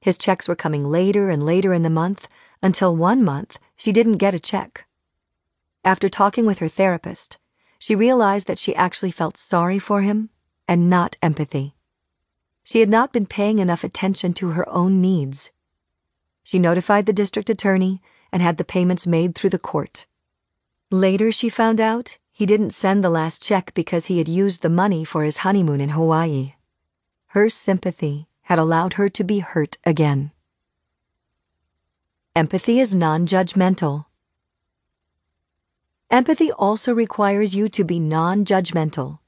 His checks were coming later and later in the month until one month she didn't get a check. After talking with her therapist, she realized that she actually felt sorry for him and not empathy. She had not been paying enough attention to her own needs. She notified the district attorney and had the payments made through the court. Later, she found out he didn't send the last check because he had used the money for his honeymoon in Hawaii. Her sympathy had allowed her to be hurt again. Empathy is non judgmental. Empathy also requires you to be non judgmental.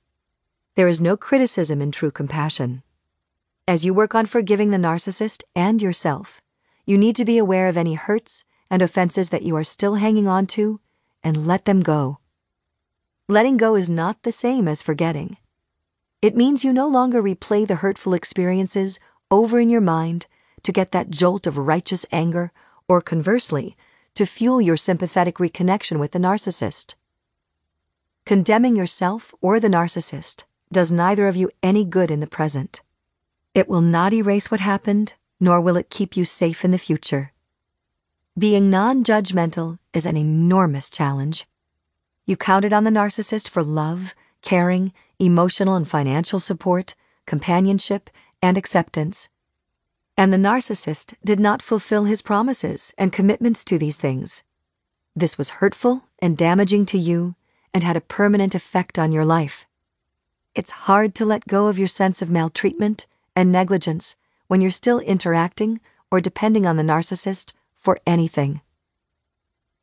There is no criticism in true compassion. As you work on forgiving the narcissist and yourself, you need to be aware of any hurts and offenses that you are still hanging on to and let them go. Letting go is not the same as forgetting. It means you no longer replay the hurtful experiences over in your mind to get that jolt of righteous anger, or conversely, to fuel your sympathetic reconnection with the narcissist. Condemning yourself or the narcissist does neither of you any good in the present. It will not erase what happened, nor will it keep you safe in the future. Being non judgmental is an enormous challenge. You counted on the narcissist for love, caring, emotional and financial support, companionship, and acceptance. And the narcissist did not fulfill his promises and commitments to these things. This was hurtful and damaging to you and had a permanent effect on your life. It's hard to let go of your sense of maltreatment and negligence when you're still interacting or depending on the narcissist for anything.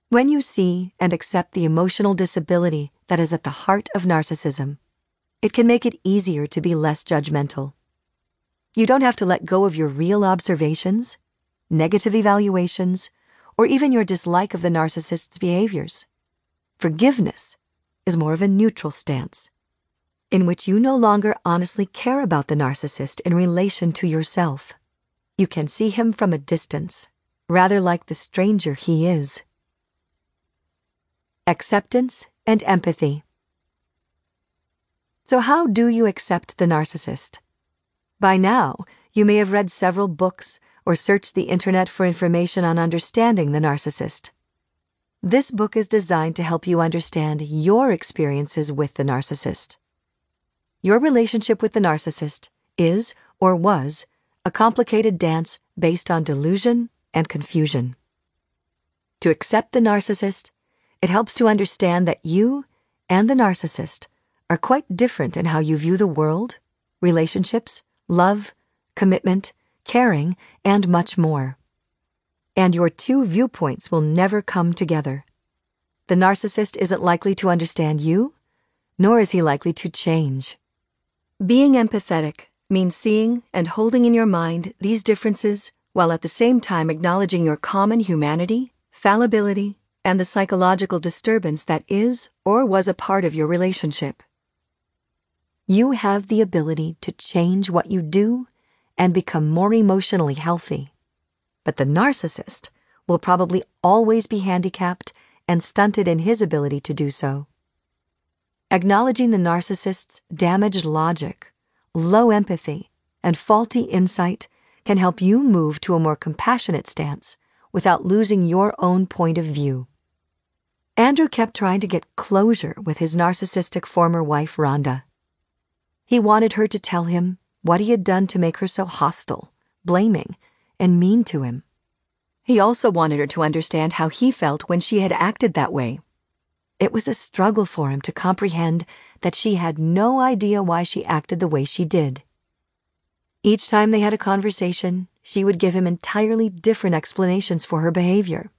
When you see and accept the emotional disability that is at the heart of narcissism, it can make it easier to be less judgmental. You don't have to let go of your real observations, negative evaluations, or even your dislike of the narcissist's behaviors. Forgiveness is more of a neutral stance, in which you no longer honestly care about the narcissist in relation to yourself. You can see him from a distance, rather like the stranger he is. Acceptance and empathy. So, how do you accept the narcissist? By now, you may have read several books or searched the internet for information on understanding the narcissist. This book is designed to help you understand your experiences with the narcissist. Your relationship with the narcissist is, or was, a complicated dance based on delusion and confusion. To accept the narcissist, it helps to understand that you and the narcissist are quite different in how you view the world, relationships, love, commitment, caring, and much more. And your two viewpoints will never come together. The narcissist isn't likely to understand you, nor is he likely to change. Being empathetic means seeing and holding in your mind these differences while at the same time acknowledging your common humanity, fallibility, and the psychological disturbance that is or was a part of your relationship. You have the ability to change what you do and become more emotionally healthy. But the narcissist will probably always be handicapped and stunted in his ability to do so. Acknowledging the narcissist's damaged logic, low empathy, and faulty insight can help you move to a more compassionate stance without losing your own point of view. Andrew kept trying to get closure with his narcissistic former wife, Rhonda. He wanted her to tell him what he had done to make her so hostile, blaming, and mean to him. He also wanted her to understand how he felt when she had acted that way. It was a struggle for him to comprehend that she had no idea why she acted the way she did. Each time they had a conversation, she would give him entirely different explanations for her behavior.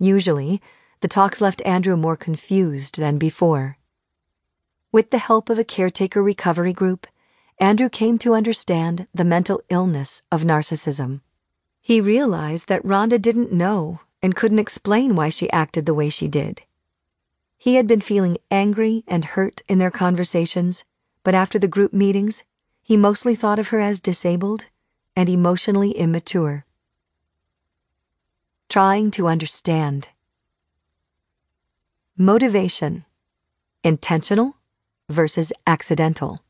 Usually, the talks left Andrew more confused than before. With the help of a caretaker recovery group, Andrew came to understand the mental illness of narcissism. He realized that Rhonda didn't know and couldn't explain why she acted the way she did. He had been feeling angry and hurt in their conversations, but after the group meetings, he mostly thought of her as disabled and emotionally immature. Trying to understand. Motivation. Intentional versus accidental.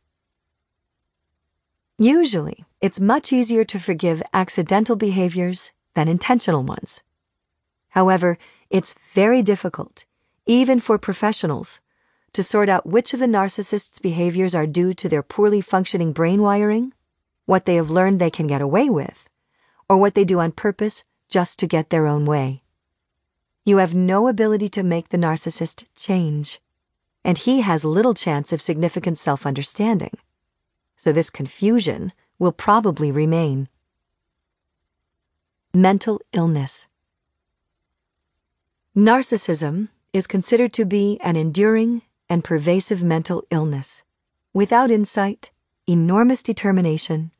Usually, it's much easier to forgive accidental behaviors than intentional ones. However, it's very difficult, even for professionals, to sort out which of the narcissist's behaviors are due to their poorly functioning brain wiring, what they have learned they can get away with, or what they do on purpose just to get their own way. You have no ability to make the narcissist change, and he has little chance of significant self understanding. So this confusion will probably remain. Mental illness. Narcissism is considered to be an enduring and pervasive mental illness. Without insight, enormous determination,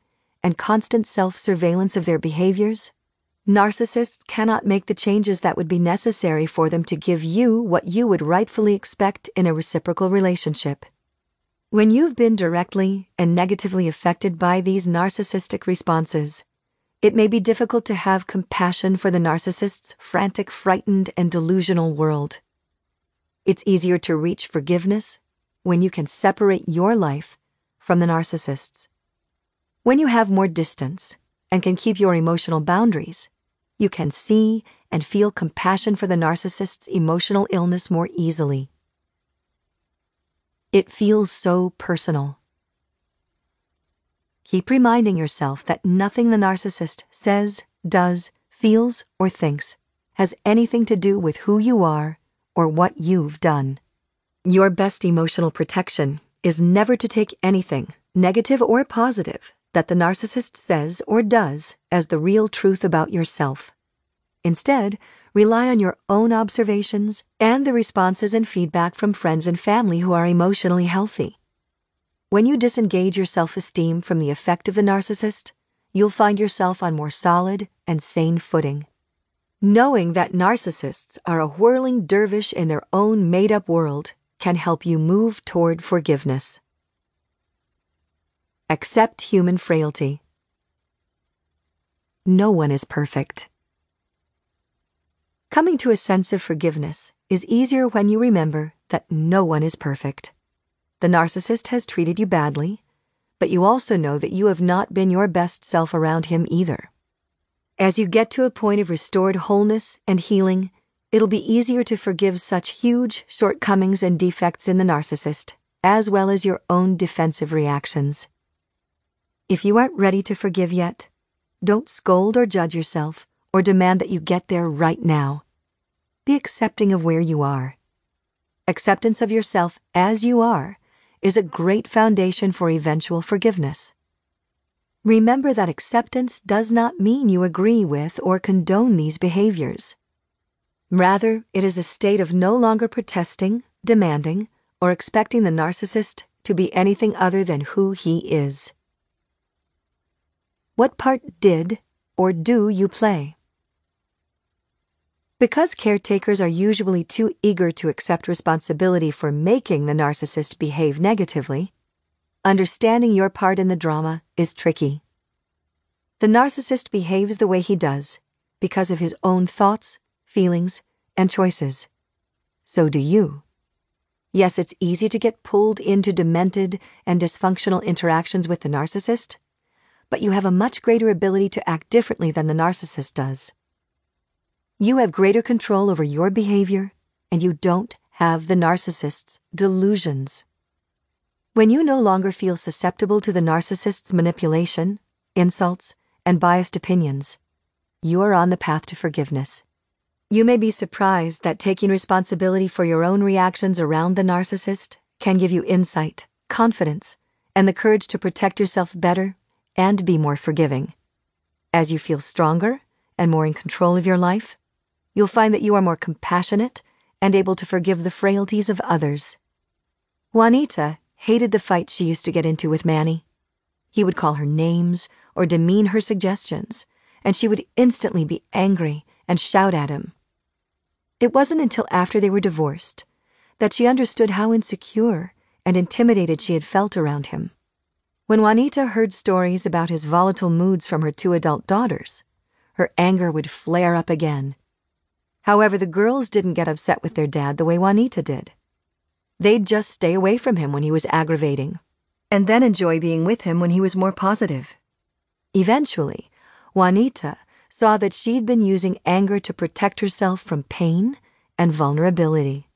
and constant self surveillance of their behaviors, narcissists cannot make the changes that would be necessary for them to give you what you would rightfully expect in a reciprocal relationship. When you've been directly and negatively affected by these narcissistic responses, it may be difficult to have compassion for the narcissist's frantic, frightened, and delusional world. It's easier to reach forgiveness when you can separate your life from the narcissist's. When you have more distance and can keep your emotional boundaries, you can see and feel compassion for the narcissist's emotional illness more easily. It feels so personal. Keep reminding yourself that nothing the narcissist says, does, feels, or thinks has anything to do with who you are or what you've done. Your best emotional protection is never to take anything, negative or positive, that the narcissist says or does as the real truth about yourself. Instead, rely on your own observations and the responses and feedback from friends and family who are emotionally healthy. When you disengage your self esteem from the effect of the narcissist, you'll find yourself on more solid and sane footing. Knowing that narcissists are a whirling dervish in their own made up world can help you move toward forgiveness. Accept human frailty. No one is perfect. Coming to a sense of forgiveness is easier when you remember that no one is perfect. The narcissist has treated you badly, but you also know that you have not been your best self around him either. As you get to a point of restored wholeness and healing, it'll be easier to forgive such huge shortcomings and defects in the narcissist, as well as your own defensive reactions. If you aren't ready to forgive yet, don't scold or judge yourself or demand that you get there right now. Be accepting of where you are. Acceptance of yourself as you are is a great foundation for eventual forgiveness. Remember that acceptance does not mean you agree with or condone these behaviors. Rather, it is a state of no longer protesting, demanding, or expecting the narcissist to be anything other than who he is. What part did or do you play? Because caretakers are usually too eager to accept responsibility for making the narcissist behave negatively, understanding your part in the drama is tricky. The narcissist behaves the way he does because of his own thoughts, feelings, and choices. So do you. Yes, it's easy to get pulled into demented and dysfunctional interactions with the narcissist, but you have a much greater ability to act differently than the narcissist does. You have greater control over your behavior, and you don't have the narcissist's delusions. When you no longer feel susceptible to the narcissist's manipulation, insults, and biased opinions, you are on the path to forgiveness. You may be surprised that taking responsibility for your own reactions around the narcissist can give you insight, confidence, and the courage to protect yourself better and be more forgiving. As you feel stronger and more in control of your life, you'll find that you are more compassionate and able to forgive the frailties of others. Juanita hated the fights she used to get into with Manny. He would call her names or demean her suggestions, and she would instantly be angry and shout at him. It wasn't until after they were divorced that she understood how insecure and intimidated she had felt around him. When Juanita heard stories about his volatile moods from her two adult daughters, her anger would flare up again However, the girls didn't get upset with their dad the way Juanita did. They'd just stay away from him when he was aggravating. and then enjoy being with him when he was more positive. Eventually, Juanita saw that she'd been using anger to protect herself from pain and vulnerability.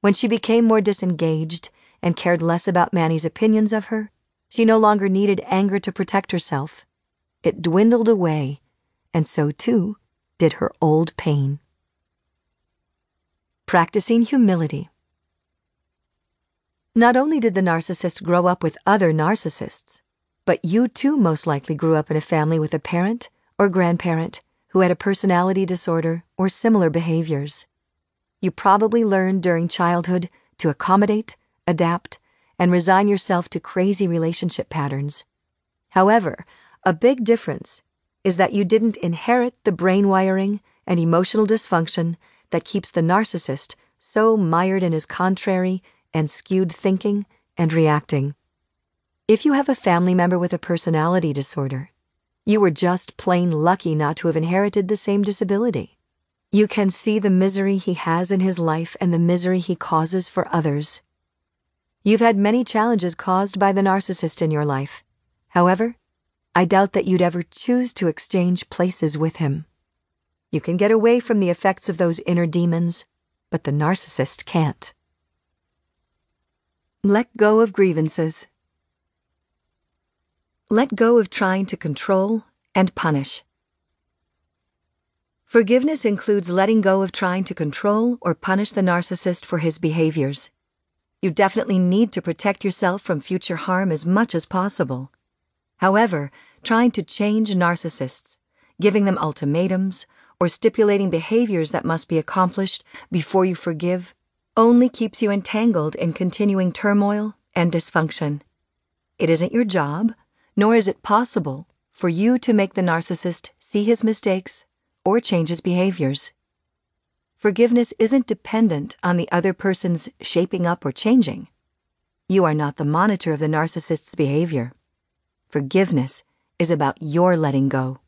When she became more disengaged and cared less about Manny's opinions of her, she no longer needed anger to protect herself. It dwindled away, and so too did her old pain. Practicing humility. Not only did the narcissist grow up with other narcissists, but you too most likely grew up in a family with a parent or grandparent who had a personality disorder or similar behaviors. You probably learned during childhood to accommodate, adapt, and resign yourself to crazy relationship patterns. However, a big difference is that you didn't inherit the brain wiring and emotional dysfunction that keeps the narcissist so mired in his contrary and skewed thinking and reacting. If you have a family member with a personality disorder, you were just plain lucky not to have inherited the same disability. You can see the misery he has in his life and the misery he causes for others. You've had many challenges caused by the narcissist in your life. However, I doubt that you'd ever choose to exchange places with him. You can get away from the effects of those inner demons, but the narcissist can't. Let go of grievances. Let go of trying to control and punish. Forgiveness includes letting go of trying to control or punish the narcissist for his behaviors. You definitely need to protect yourself from future harm as much as possible. However, trying to change narcissists, giving them ultimatums, or stipulating behaviors that must be accomplished before you forgive only keeps you entangled in continuing turmoil and dysfunction. It isn't your job nor is it possible for you to make the narcissist see his mistakes or change his behaviors. Forgiveness isn't dependent on the other person's shaping up or changing. You are not the monitor of the narcissist's behavior. Forgiveness is about your letting go.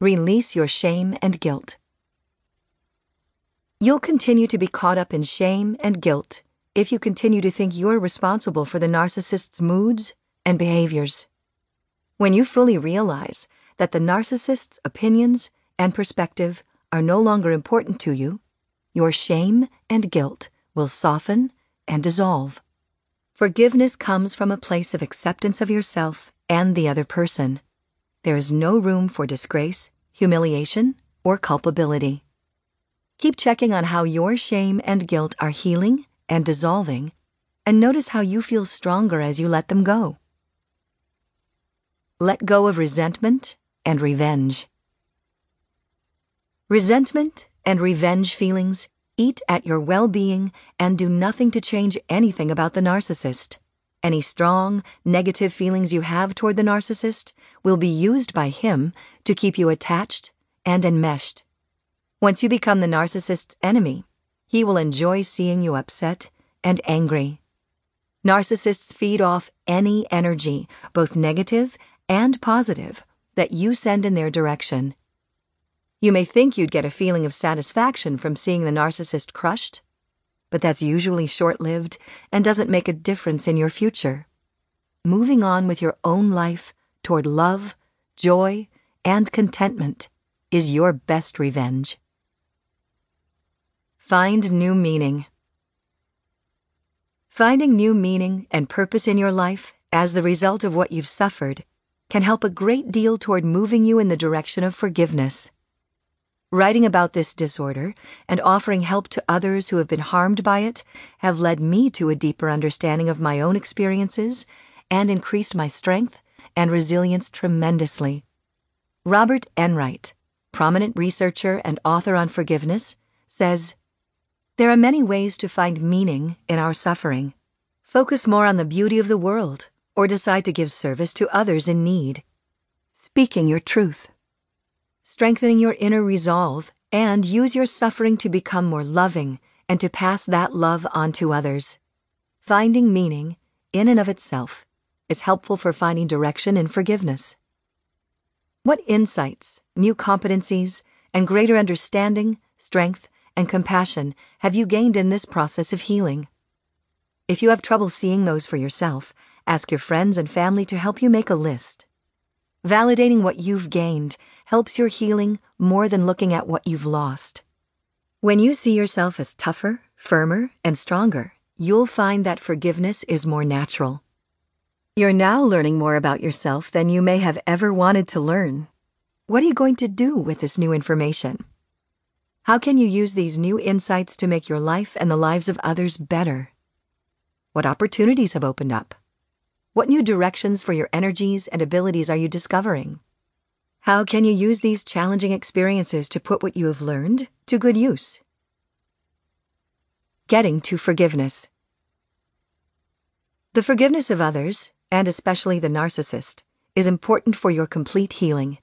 Release your shame and guilt. You'll continue to be caught up in shame and guilt if you continue to think you're responsible for the narcissist's moods and behaviors. When you fully realize that the narcissist's opinions and perspective are no longer important to you, your shame and guilt will soften and dissolve. Forgiveness comes from a place of acceptance of yourself and the other person. There is no room for disgrace, humiliation, or culpability. Keep checking on how your shame and guilt are healing and dissolving, and notice how you feel stronger as you let them go. Let go of resentment and revenge. Resentment and revenge feelings eat at your well being and do nothing to change anything about the narcissist. Any strong, negative feelings you have toward the narcissist will be used by him to keep you attached and enmeshed. Once you become the narcissist's enemy, he will enjoy seeing you upset and angry. Narcissists feed off any energy, both negative and positive that you send in their direction. You may think you'd get a feeling of satisfaction from seeing the narcissist crushed, but that's usually short lived and doesn't make a difference in your future. Moving on with your own life toward love, joy, and contentment is your best revenge. Find new meaning. Finding new meaning and purpose in your life as the result of what you've suffered can help a great deal toward moving you in the direction of forgiveness. Writing about this disorder and offering help to others who have been harmed by it have led me to a deeper understanding of my own experiences and increased my strength and resilience tremendously. Robert Enright, prominent researcher and author on forgiveness, says There are many ways to find meaning in our suffering. Focus more on the beauty of the world or decide to give service to others in need. Speaking your truth. Strengthening your inner resolve and use your suffering to become more loving and to pass that love on to others. Finding meaning, in and of itself, is helpful for finding direction in forgiveness. What insights, new competencies, and greater understanding, strength, and compassion have you gained in this process of healing? If you have trouble seeing those for yourself, ask your friends and family to help you make a list. Validating what you've gained helps your healing more than looking at what you've lost. When you see yourself as tougher, firmer, and stronger, you'll find that forgiveness is more natural. You're now learning more about yourself than you may have ever wanted to learn. What are you going to do with this new information? How can you use these new insights to make your life and the lives of others better? What opportunities have opened up? What new directions for your energies and abilities are you discovering? How can you use these challenging experiences to put what you have learned to good use? Getting to forgiveness. The forgiveness of others, and especially the narcissist, is important for your complete healing.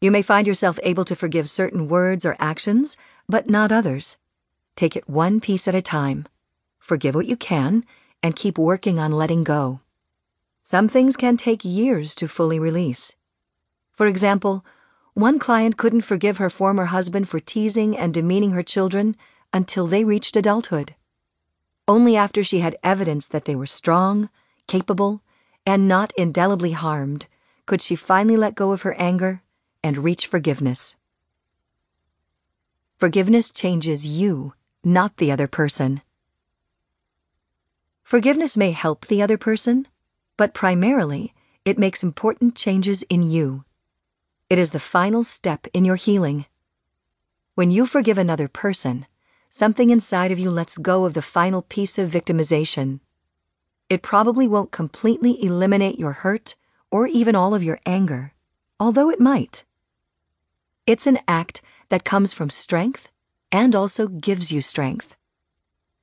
You may find yourself able to forgive certain words or actions, but not others. Take it one piece at a time. Forgive what you can, and keep working on letting go. Some things can take years to fully release. For example, one client couldn't forgive her former husband for teasing and demeaning her children until they reached adulthood. Only after she had evidence that they were strong, capable, and not indelibly harmed could she finally let go of her anger and reach forgiveness. Forgiveness changes you, not the other person. Forgiveness may help the other person, but primarily, it makes important changes in you. It is the final step in your healing. When you forgive another person, something inside of you lets go of the final piece of victimization. It probably won't completely eliminate your hurt or even all of your anger, although it might. It's an act that comes from strength and also gives you strength.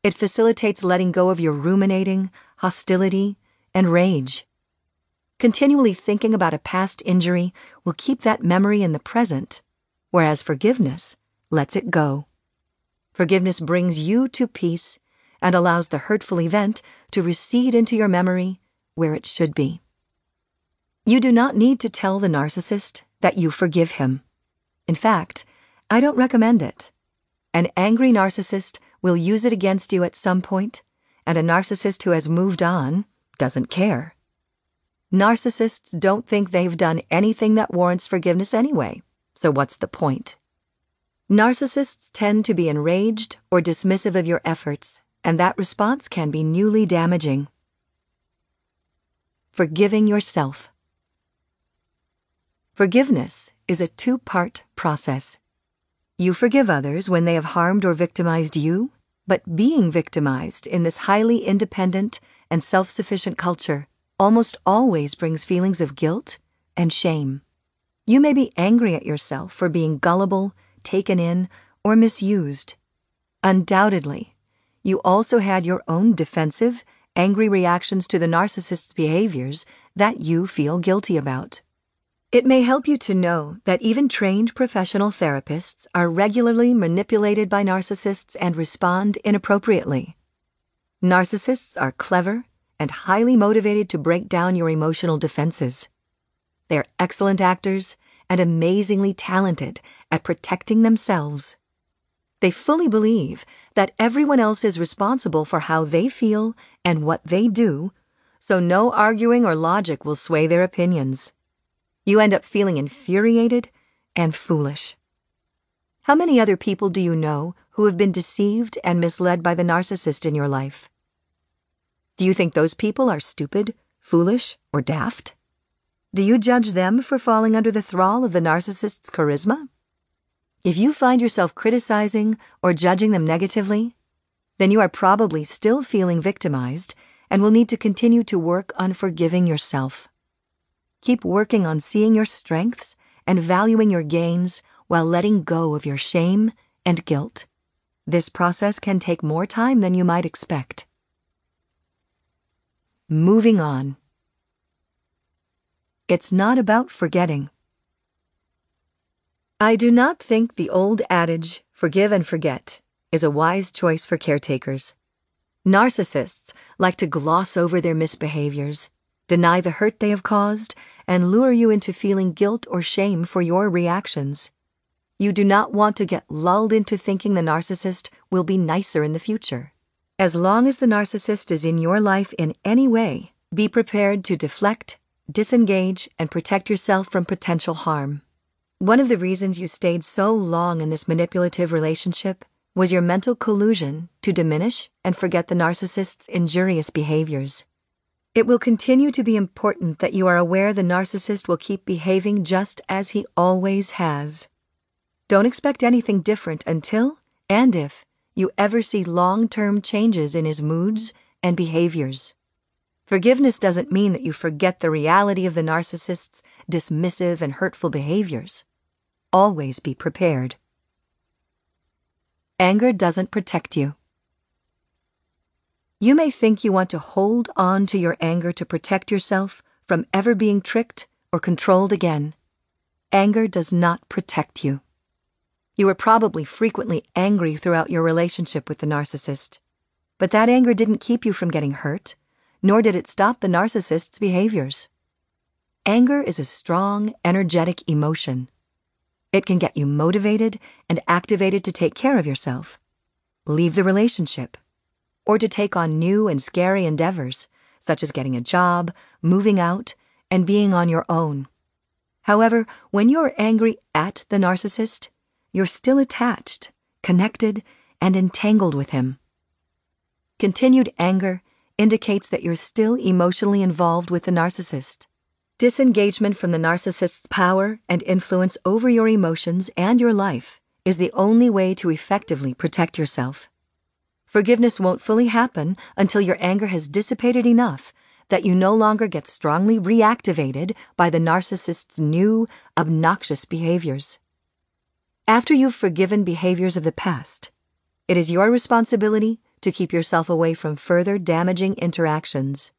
It facilitates letting go of your ruminating, hostility, and rage. Continually thinking about a past injury will keep that memory in the present, whereas forgiveness lets it go. Forgiveness brings you to peace and allows the hurtful event to recede into your memory where it should be. You do not need to tell the narcissist that you forgive him. In fact, I don't recommend it. An angry narcissist will use it against you at some point, and a narcissist who has moved on doesn't care. Narcissists don't think they've done anything that warrants forgiveness anyway, so what's the point? Narcissists tend to be enraged or dismissive of your efforts, and that response can be newly damaging. Forgiving yourself. Forgiveness is a two part process. You forgive others when they have harmed or victimized you, but being victimized in this highly independent and self sufficient culture almost always brings feelings of guilt and shame. You may be angry at yourself for being gullible, taken in, or misused. Undoubtedly, you also had your own defensive, angry reactions to the narcissist's behaviors that you feel guilty about. It may help you to know that even trained professional therapists are regularly manipulated by narcissists and respond inappropriately. Narcissists are clever and highly motivated to break down your emotional defenses. They're excellent actors and amazingly talented at protecting themselves. They fully believe that everyone else is responsible for how they feel and what they do, so no arguing or logic will sway their opinions. You end up feeling infuriated and foolish. How many other people do you know who have been deceived and misled by the narcissist in your life? Do you think those people are stupid, foolish, or daft? Do you judge them for falling under the thrall of the narcissist's charisma? If you find yourself criticizing or judging them negatively, then you are probably still feeling victimized and will need to continue to work on forgiving yourself. Keep working on seeing your strengths and valuing your gains while letting go of your shame and guilt. This process can take more time than you might expect. Moving on. It's not about forgetting. I do not think the old adage, forgive and forget, is a wise choice for caretakers. Narcissists like to gloss over their misbehaviors, deny the hurt they have caused, and lure you into feeling guilt or shame for your reactions. You do not want to get lulled into thinking the narcissist will be nicer in the future. As long as the narcissist is in your life in any way, be prepared to deflect, disengage, and protect yourself from potential harm. One of the reasons you stayed so long in this manipulative relationship was your mental collusion to diminish and forget the narcissist's injurious behaviors. It will continue to be important that you are aware the narcissist will keep behaving just as he always has. Don't expect anything different until, and if, you ever see long term changes in his moods and behaviors. Forgiveness doesn't mean that you forget the reality of the narcissist's dismissive and hurtful behaviors. Always be prepared. Anger doesn't protect you. You may think you want to hold on to your anger to protect yourself from ever being tricked or controlled again. Anger does not protect you. You were probably frequently angry throughout your relationship with the narcissist. But that anger didn't keep you from getting hurt, nor did it stop the narcissist's behaviors. Anger is a strong, energetic emotion. It can get you motivated and activated to take care of yourself, leave the relationship, or to take on new and scary endeavors, such as getting a job, moving out, and being on your own. However, when you're angry at the narcissist, you're still attached, connected, and entangled with him. Continued anger indicates that you're still emotionally involved with the narcissist. Disengagement from the narcissist's power and influence over your emotions and your life is the only way to effectively protect yourself. Forgiveness won't fully happen until your anger has dissipated enough that you no longer get strongly reactivated by the narcissist's new, obnoxious behaviors. After you've forgiven behaviors of the past, it is your responsibility to keep yourself away from further damaging interactions.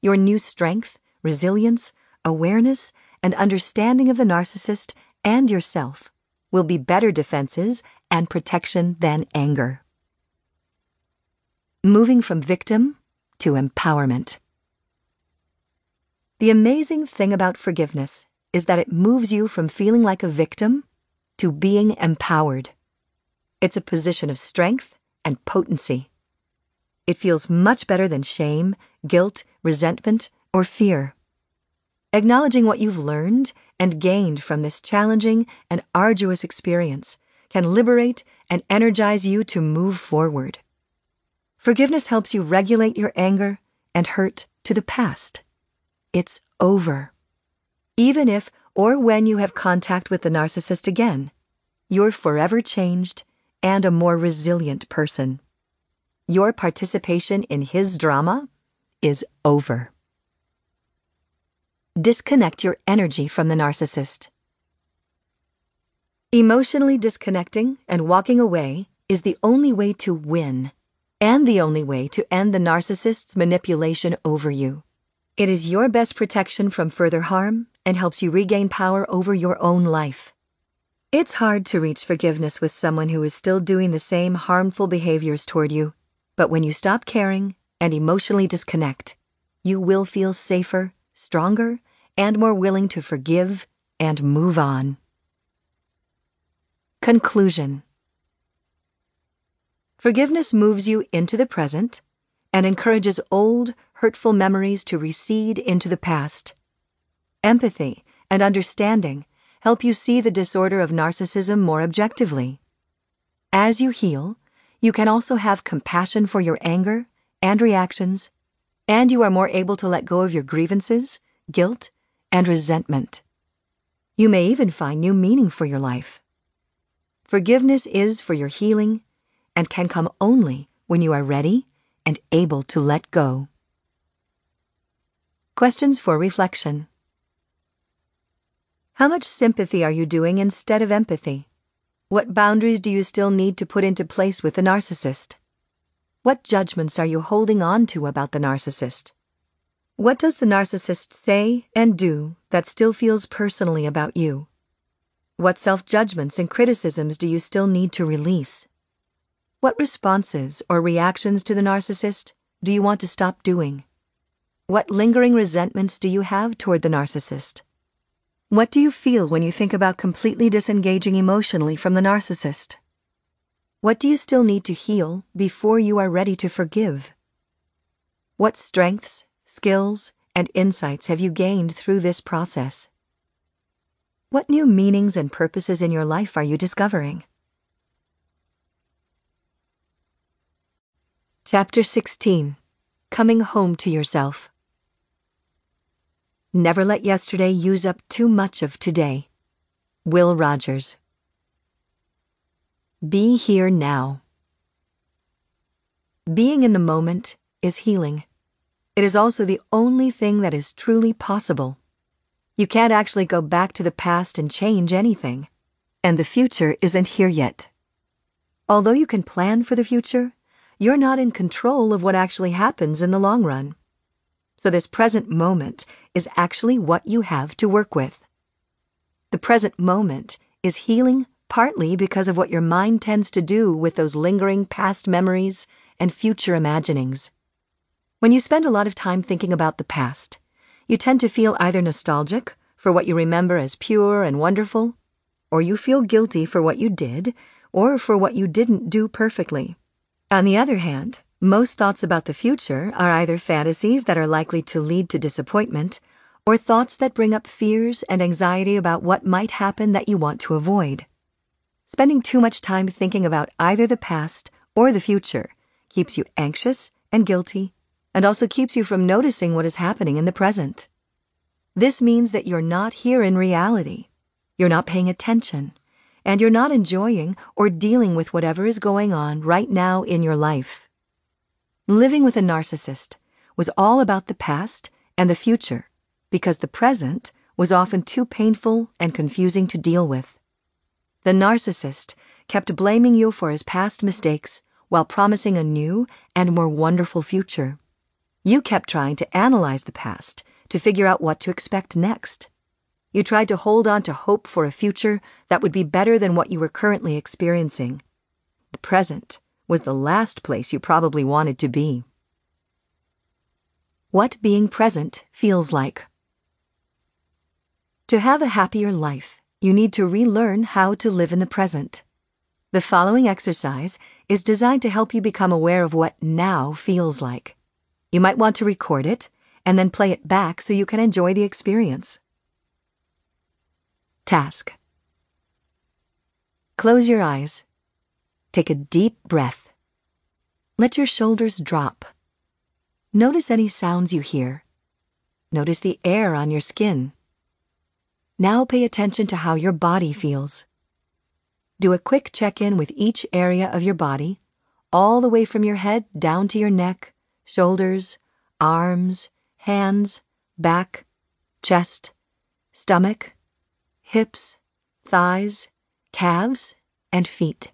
Your new strength resilience, awareness, and understanding of the narcissist and yourself will be better defenses and protection than anger. Moving from victim to empowerment. The amazing thing about forgiveness is that it moves you from feeling like a victim to being empowered. It's a position of strength and potency. It feels much better than shame, guilt, resentment, or fear. Acknowledging what you've learned and gained from this challenging and arduous experience can liberate and energize you to move forward. Forgiveness helps you regulate your anger and hurt to the past. It's over. Even if or when you have contact with the narcissist again, you're forever changed and a more resilient person. Your participation in his drama is over. Disconnect your energy from the narcissist. Emotionally disconnecting and walking away is the only way to win, and the only way to end the narcissist's manipulation over you. It is your best protection from further harm and helps you regain power over your own life. It's hard to reach forgiveness with someone who is still doing the same harmful behaviors toward you, but when you stop caring and emotionally disconnect, you will feel safer, stronger, and more willing to forgive and move on. Conclusion Forgiveness moves you into the present and encourages old, hurtful memories to recede into the past. Empathy and understanding help you see the disorder of narcissism more objectively. As you heal, you can also have compassion for your anger and reactions, and you are more able to let go of your grievances, guilt, and resentment. You may even find new meaning for your life. Forgiveness is for your healing and can come only when you are ready and able to let go. Questions for reflection. How much sympathy are you doing instead of empathy? What boundaries do you still need to put into place with the narcissist? What judgments are you holding on to about the narcissist? What does the narcissist say and do that still feels personally about you? What self judgments and criticisms do you still need to release? What responses or reactions to the narcissist do you want to stop doing? What lingering resentments do you have toward the narcissist? What do you feel when you think about completely disengaging emotionally from the narcissist? What do you still need to heal before you are ready to forgive? What strengths, skills, and insights have you gained through this process? What new meanings and purposes in your life are you discovering? Chapter 16 Coming Home to Yourself. Never let yesterday use up too much of today. Will Rogers. Be here now. Being in the moment is healing. It is also the only thing that is truly possible. You can't actually go back to the past and change anything. And the future isn't here yet. Although you can plan for the future, you're not in control of what actually happens in the long run. So this present moment is actually what you have to work with. The present moment is healing partly because of what your mind tends to do with those lingering past memories and future imaginings. When you spend a lot of time thinking about the past, you tend to feel either nostalgic for what you remember as pure and wonderful, or you feel guilty for what you did, or for what you didn't do perfectly. On the other hand, most thoughts about the future are either fantasies that are likely to lead to disappointment, or thoughts that bring up fears and anxiety about what might happen that you want to avoid. Spending too much time thinking about either the past or the future keeps you anxious and guilty and also keeps you from noticing what is happening in the present. This means that you're not here in reality. You're not paying attention, and you're not enjoying or dealing with whatever is going on right now in your life. Living with a narcissist was all about the past and the future because the present was often too painful and confusing to deal with. The narcissist kept blaming you for his past mistakes while promising a new and more wonderful future. You kept trying to analyze the past to figure out what to expect next. You tried to hold on to hope for a future that would be better than what you were currently experiencing. The present was the last place you probably wanted to be. What being present feels like. To have a happier life, you need to relearn how to live in the present. The following exercise is designed to help you become aware of what now feels like. You might want to record it and then play it back so you can enjoy the experience. Task Close your eyes. Take a deep breath. Let your shoulders drop. Notice any sounds you hear. Notice the air on your skin. Now pay attention to how your body feels. Do a quick check in with each area of your body, all the way from your head down to your neck shoulders, arms, hands, back, chest, stomach, hips, thighs, calves, and feet.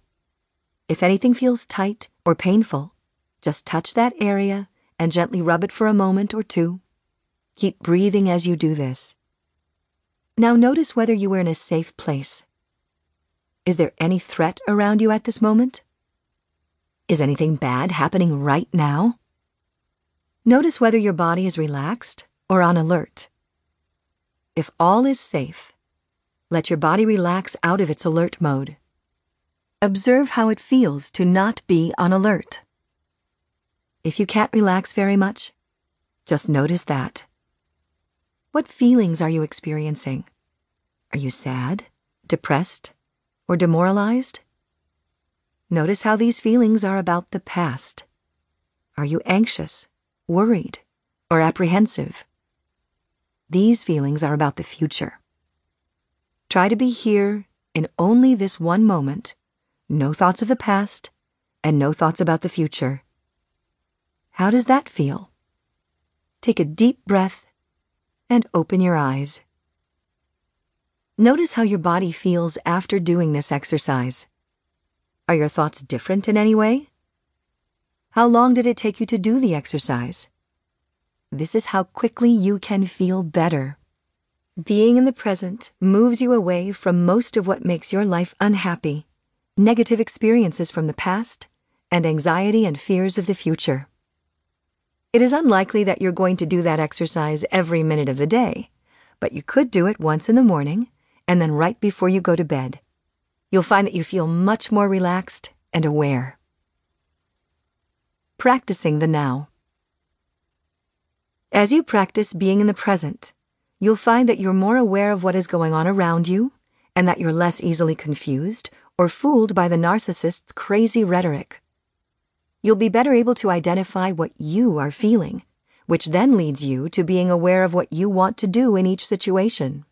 If anything feels tight or painful, just touch that area and gently rub it for a moment or two. Keep breathing as you do this. Now notice whether you are in a safe place. Is there any threat around you at this moment? Is anything bad happening right now? Notice whether your body is relaxed or on alert. If all is safe, let your body relax out of its alert mode. Observe how it feels to not be on alert. If you can't relax very much, just notice that. What feelings are you experiencing? Are you sad, depressed, or demoralized? Notice how these feelings are about the past. Are you anxious? worried, or apprehensive. These feelings are about the future. Try to be here in only this one moment, no thoughts of the past, and no thoughts about the future. How does that feel? Take a deep breath and open your eyes. Notice how your body feels after doing this exercise. Are your thoughts different in any way? How long did it take you to do the exercise? This is how quickly you can feel better. Being in the present moves you away from most of what makes your life unhappy, negative experiences from the past, and anxiety and fears of the future. It is unlikely that you're going to do that exercise every minute of the day, but you could do it once in the morning and then right before you go to bed. You'll find that you feel much more relaxed and aware. Practicing the now. As you practice being in the present, you'll find that you're more aware of what is going on around you and that you're less easily confused or fooled by the narcissist's crazy rhetoric. You'll be better able to identify what you are feeling, which then leads you to being aware of what you want to do in each situation.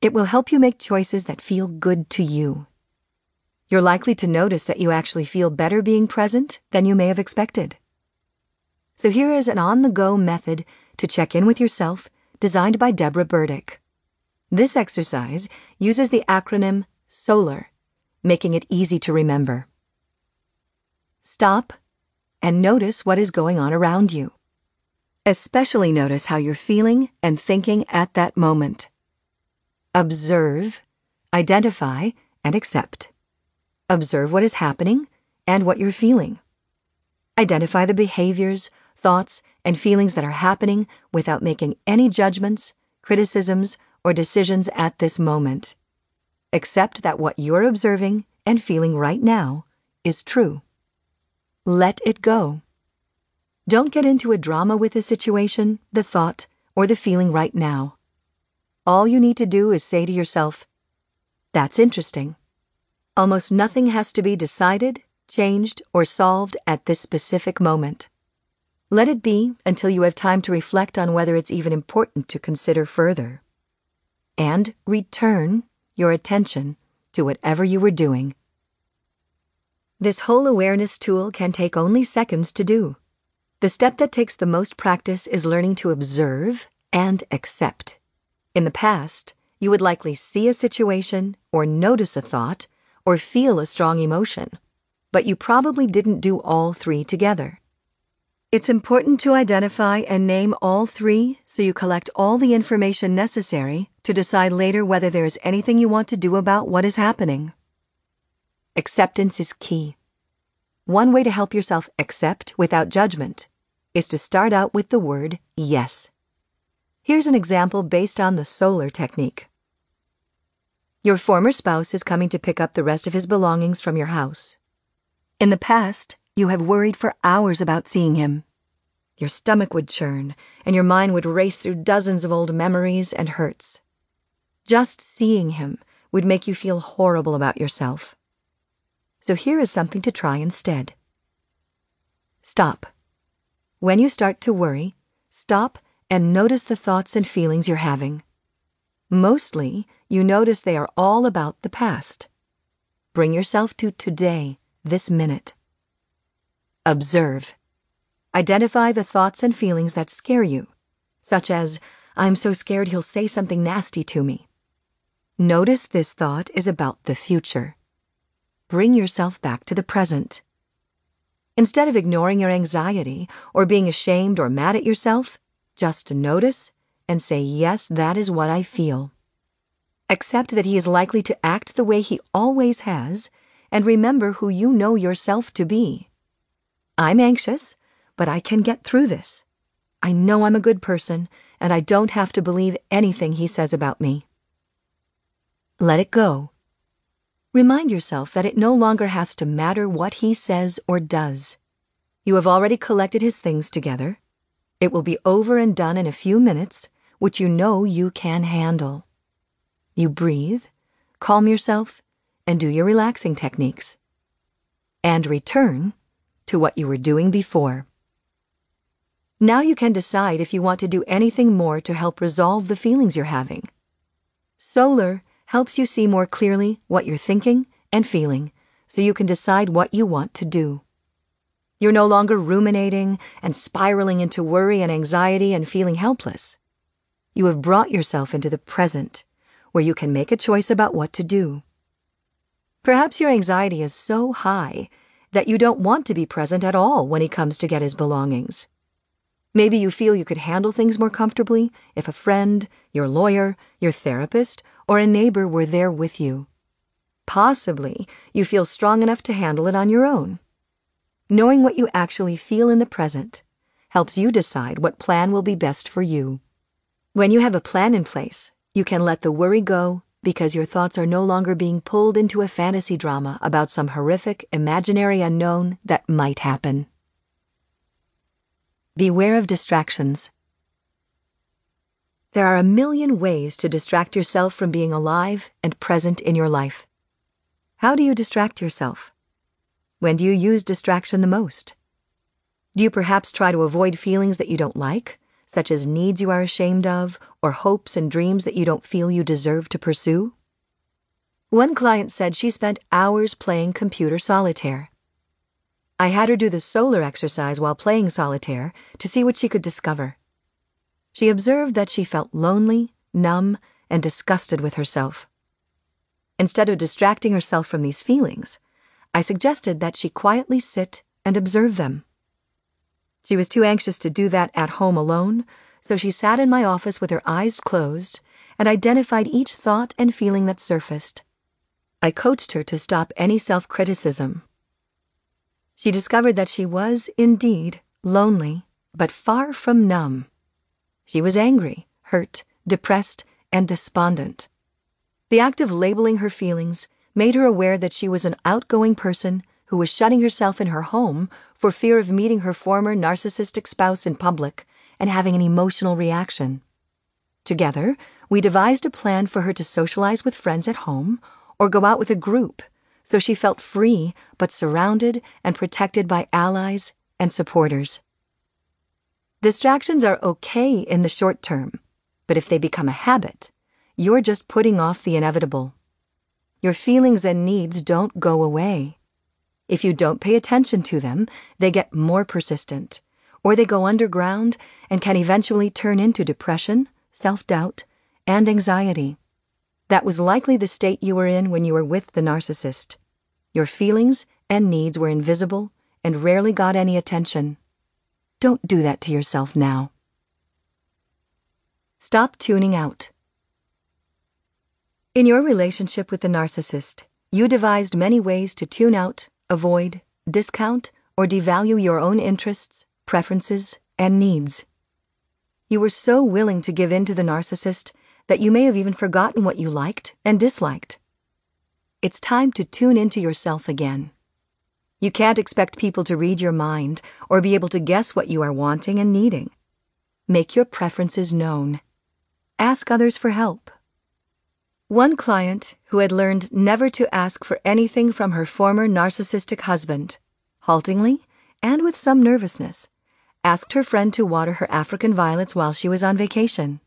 It will help you make choices that feel good to you. You're likely to notice that you actually feel better being present than you may have expected. So here is an on the go method to check in with yourself designed by Deborah Burdick. This exercise uses the acronym SOLAR, making it easy to remember. Stop and notice what is going on around you. Especially notice how you're feeling and thinking at that moment. Observe, identify, and accept. Observe what is happening and what you're feeling. Identify the behaviors, thoughts, and feelings that are happening without making any judgments, criticisms, or decisions at this moment. Accept that what you're observing and feeling right now is true. Let it go. Don't get into a drama with the situation, the thought, or the feeling right now. All you need to do is say to yourself, That's interesting. Almost nothing has to be decided, changed, or solved at this specific moment. Let it be until you have time to reflect on whether it's even important to consider further. And return your attention to whatever you were doing. This whole awareness tool can take only seconds to do. The step that takes the most practice is learning to observe and accept. In the past, you would likely see a situation, or notice a thought, or feel a strong emotion, but you probably didn't do all three together. It's important to identify and name all three so you collect all the information necessary to decide later whether there is anything you want to do about what is happening. Acceptance is key. One way to help yourself accept without judgment is to start out with the word yes. Here's an example based on the solar technique. Your former spouse is coming to pick up the rest of his belongings from your house. In the past, you have worried for hours about seeing him. Your stomach would churn, and your mind would race through dozens of old memories and hurts. Just seeing him would make you feel horrible about yourself. So here is something to try instead. Stop. When you start to worry, stop and notice the thoughts and feelings you're having. Mostly, you notice they are all about the past. Bring yourself to today, this minute. Observe. Identify the thoughts and feelings that scare you, such as, I'm so scared he'll say something nasty to me. Notice this thought is about the future. Bring yourself back to the present. Instead of ignoring your anxiety or being ashamed or mad at yourself, just notice and say, Yes, that is what I feel. Accept that he is likely to act the way he always has, and remember who you know yourself to be. I'm anxious, but I can get through this. I know I'm a good person, and I don't have to believe anything he says about me. Let it go. Remind yourself that it no longer has to matter what he says or does. You have already collected his things together. It will be over and done in a few minutes, which you know you can handle. You breathe, calm yourself, and do your relaxing techniques. And return to what you were doing before. Now you can decide if you want to do anything more to help resolve the feelings you're having. Solar helps you see more clearly what you're thinking and feeling so you can decide what you want to do. You're no longer ruminating and spiraling into worry and anxiety and feeling helpless. You have brought yourself into the present, where you can make a choice about what to do. Perhaps your anxiety is so high that you don't want to be present at all when he comes to get his belongings. Maybe you feel you could handle things more comfortably if a friend, your lawyer, your therapist, or a neighbor were there with you. Possibly you feel strong enough to handle it on your own. Knowing what you actually feel in the present helps you decide what plan will be best for you. When you have a plan in place, you can let the worry go because your thoughts are no longer being pulled into a fantasy drama about some horrific, imaginary unknown that might happen. Beware of distractions. There are a million ways to distract yourself from being alive and present in your life. How do you distract yourself? When do you use distraction the most? Do you perhaps try to avoid feelings that you don't like, such as needs you are ashamed of or hopes and dreams that you don't feel you deserve to pursue? One client said she spent hours playing computer solitaire. I had her do the solar exercise while playing solitaire to see what she could discover. She observed that she felt lonely, numb, and disgusted with herself. Instead of distracting herself from these feelings, I suggested that she quietly sit and observe them. She was too anxious to do that at home alone, so she sat in my office with her eyes closed and identified each thought and feeling that surfaced. I coached her to stop any self criticism. She discovered that she was, indeed, lonely, but far from numb. She was angry, hurt, depressed, and despondent. The act of labeling her feelings made her aware that she was an outgoing person who was shutting herself in her home for fear of meeting her former narcissistic spouse in public and having an emotional reaction. Together, we devised a plan for her to socialize with friends at home or go out with a group so she felt free but surrounded and protected by allies and supporters. Distractions are okay in the short term, but if they become a habit, you're just putting off the inevitable. Your feelings and needs don't go away. If you don't pay attention to them, they get more persistent, or they go underground and can eventually turn into depression, self doubt, and anxiety. That was likely the state you were in when you were with the narcissist. Your feelings and needs were invisible and rarely got any attention. Don't do that to yourself now. Stop tuning out. In your relationship with the narcissist, you devised many ways to tune out, avoid, discount, or devalue your own interests, preferences, and needs. You were so willing to give in to the narcissist that you may have even forgotten what you liked and disliked. It's time to tune into yourself again. You can't expect people to read your mind or be able to guess what you are wanting and needing. Make your preferences known. Ask others for help. One client who had learned never to ask for anything from her former narcissistic husband, haltingly and with some nervousness, asked her friend to water her African violets while she was on vacation.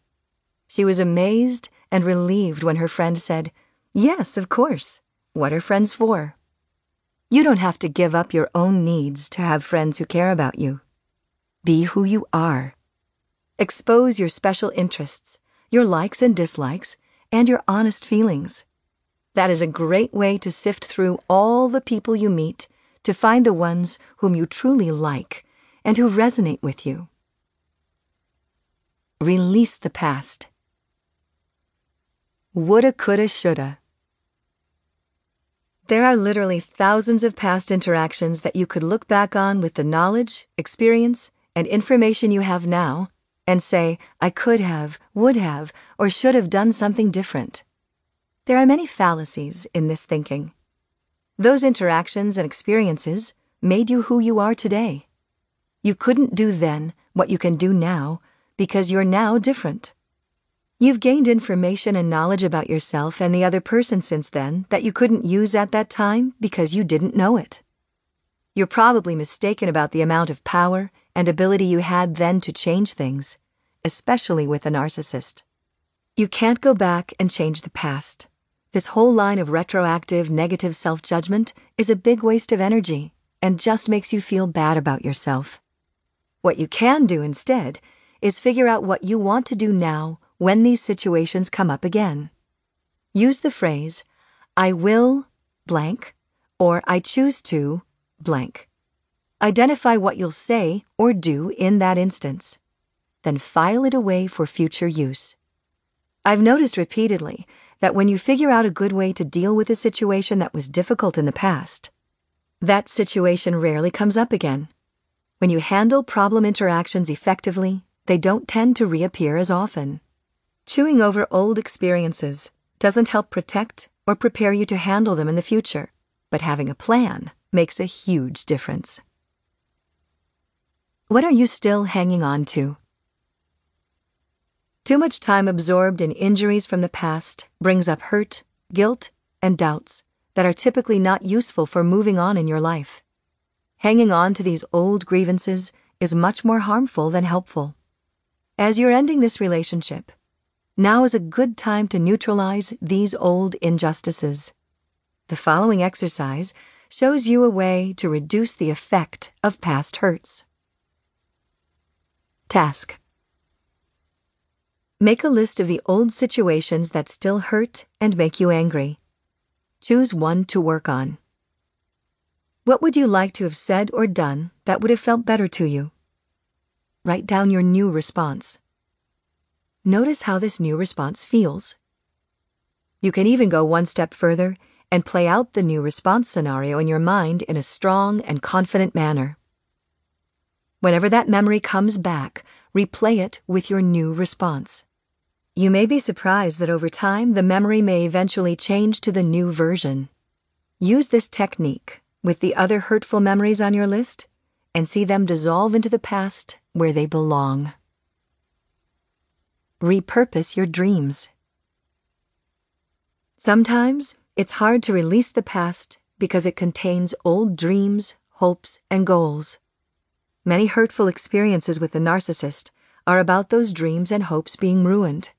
She was amazed and relieved when her friend said, Yes, of course. What are friends for? You don't have to give up your own needs to have friends who care about you. Be who you are. Expose your special interests, your likes and dislikes, and your honest feelings. That is a great way to sift through all the people you meet to find the ones whom you truly like and who resonate with you. Release the past. Woulda, coulda, shoulda. There are literally thousands of past interactions that you could look back on with the knowledge, experience, and information you have now and say, I could have, would have, or should have done something different. There are many fallacies in this thinking. Those interactions and experiences made you who you are today. You couldn't do then what you can do now because you're now different. You've gained information and knowledge about yourself and the other person since then that you couldn't use at that time because you didn't know it. You're probably mistaken about the amount of power and ability you had then to change things, especially with a narcissist. You can't go back and change the past. This whole line of retroactive negative self judgment is a big waste of energy and just makes you feel bad about yourself. What you can do instead is figure out what you want to do now when these situations come up again. Use the phrase, I will blank or I choose to blank. Identify what you'll say or do in that instance. Then file it away for future use. I've noticed repeatedly that when you figure out a good way to deal with a situation that was difficult in the past, that situation rarely comes up again. When you handle problem interactions effectively, they don't tend to reappear as often. Chewing over old experiences, doesn't help protect or prepare you to handle them in the future, but having a plan makes a huge difference. What are you still hanging on to? Too much time absorbed in injuries from the past brings up hurt, guilt, and doubts that are typically not useful for moving on in your life. Hanging on to these old grievances is much more harmful than helpful. As you're ending this relationship, now is a good time to neutralize these old injustices. The following exercise shows you a way to reduce the effect of past hurts. Task Make a list of the old situations that still hurt and make you angry. Choose one to work on. What would you like to have said or done that would have felt better to you? Write down your new response. Notice how this new response feels. You can even go one step further and play out the new response scenario in your mind in a strong and confident manner. Whenever that memory comes back, replay it with your new response. You may be surprised that over time the memory may eventually change to the new version. Use this technique with the other hurtful memories on your list and see them dissolve into the past where they belong. Repurpose your dreams. Sometimes it's hard to release the past because it contains old dreams, hopes, and goals. Many hurtful experiences with the narcissist are about those dreams and hopes being ruined.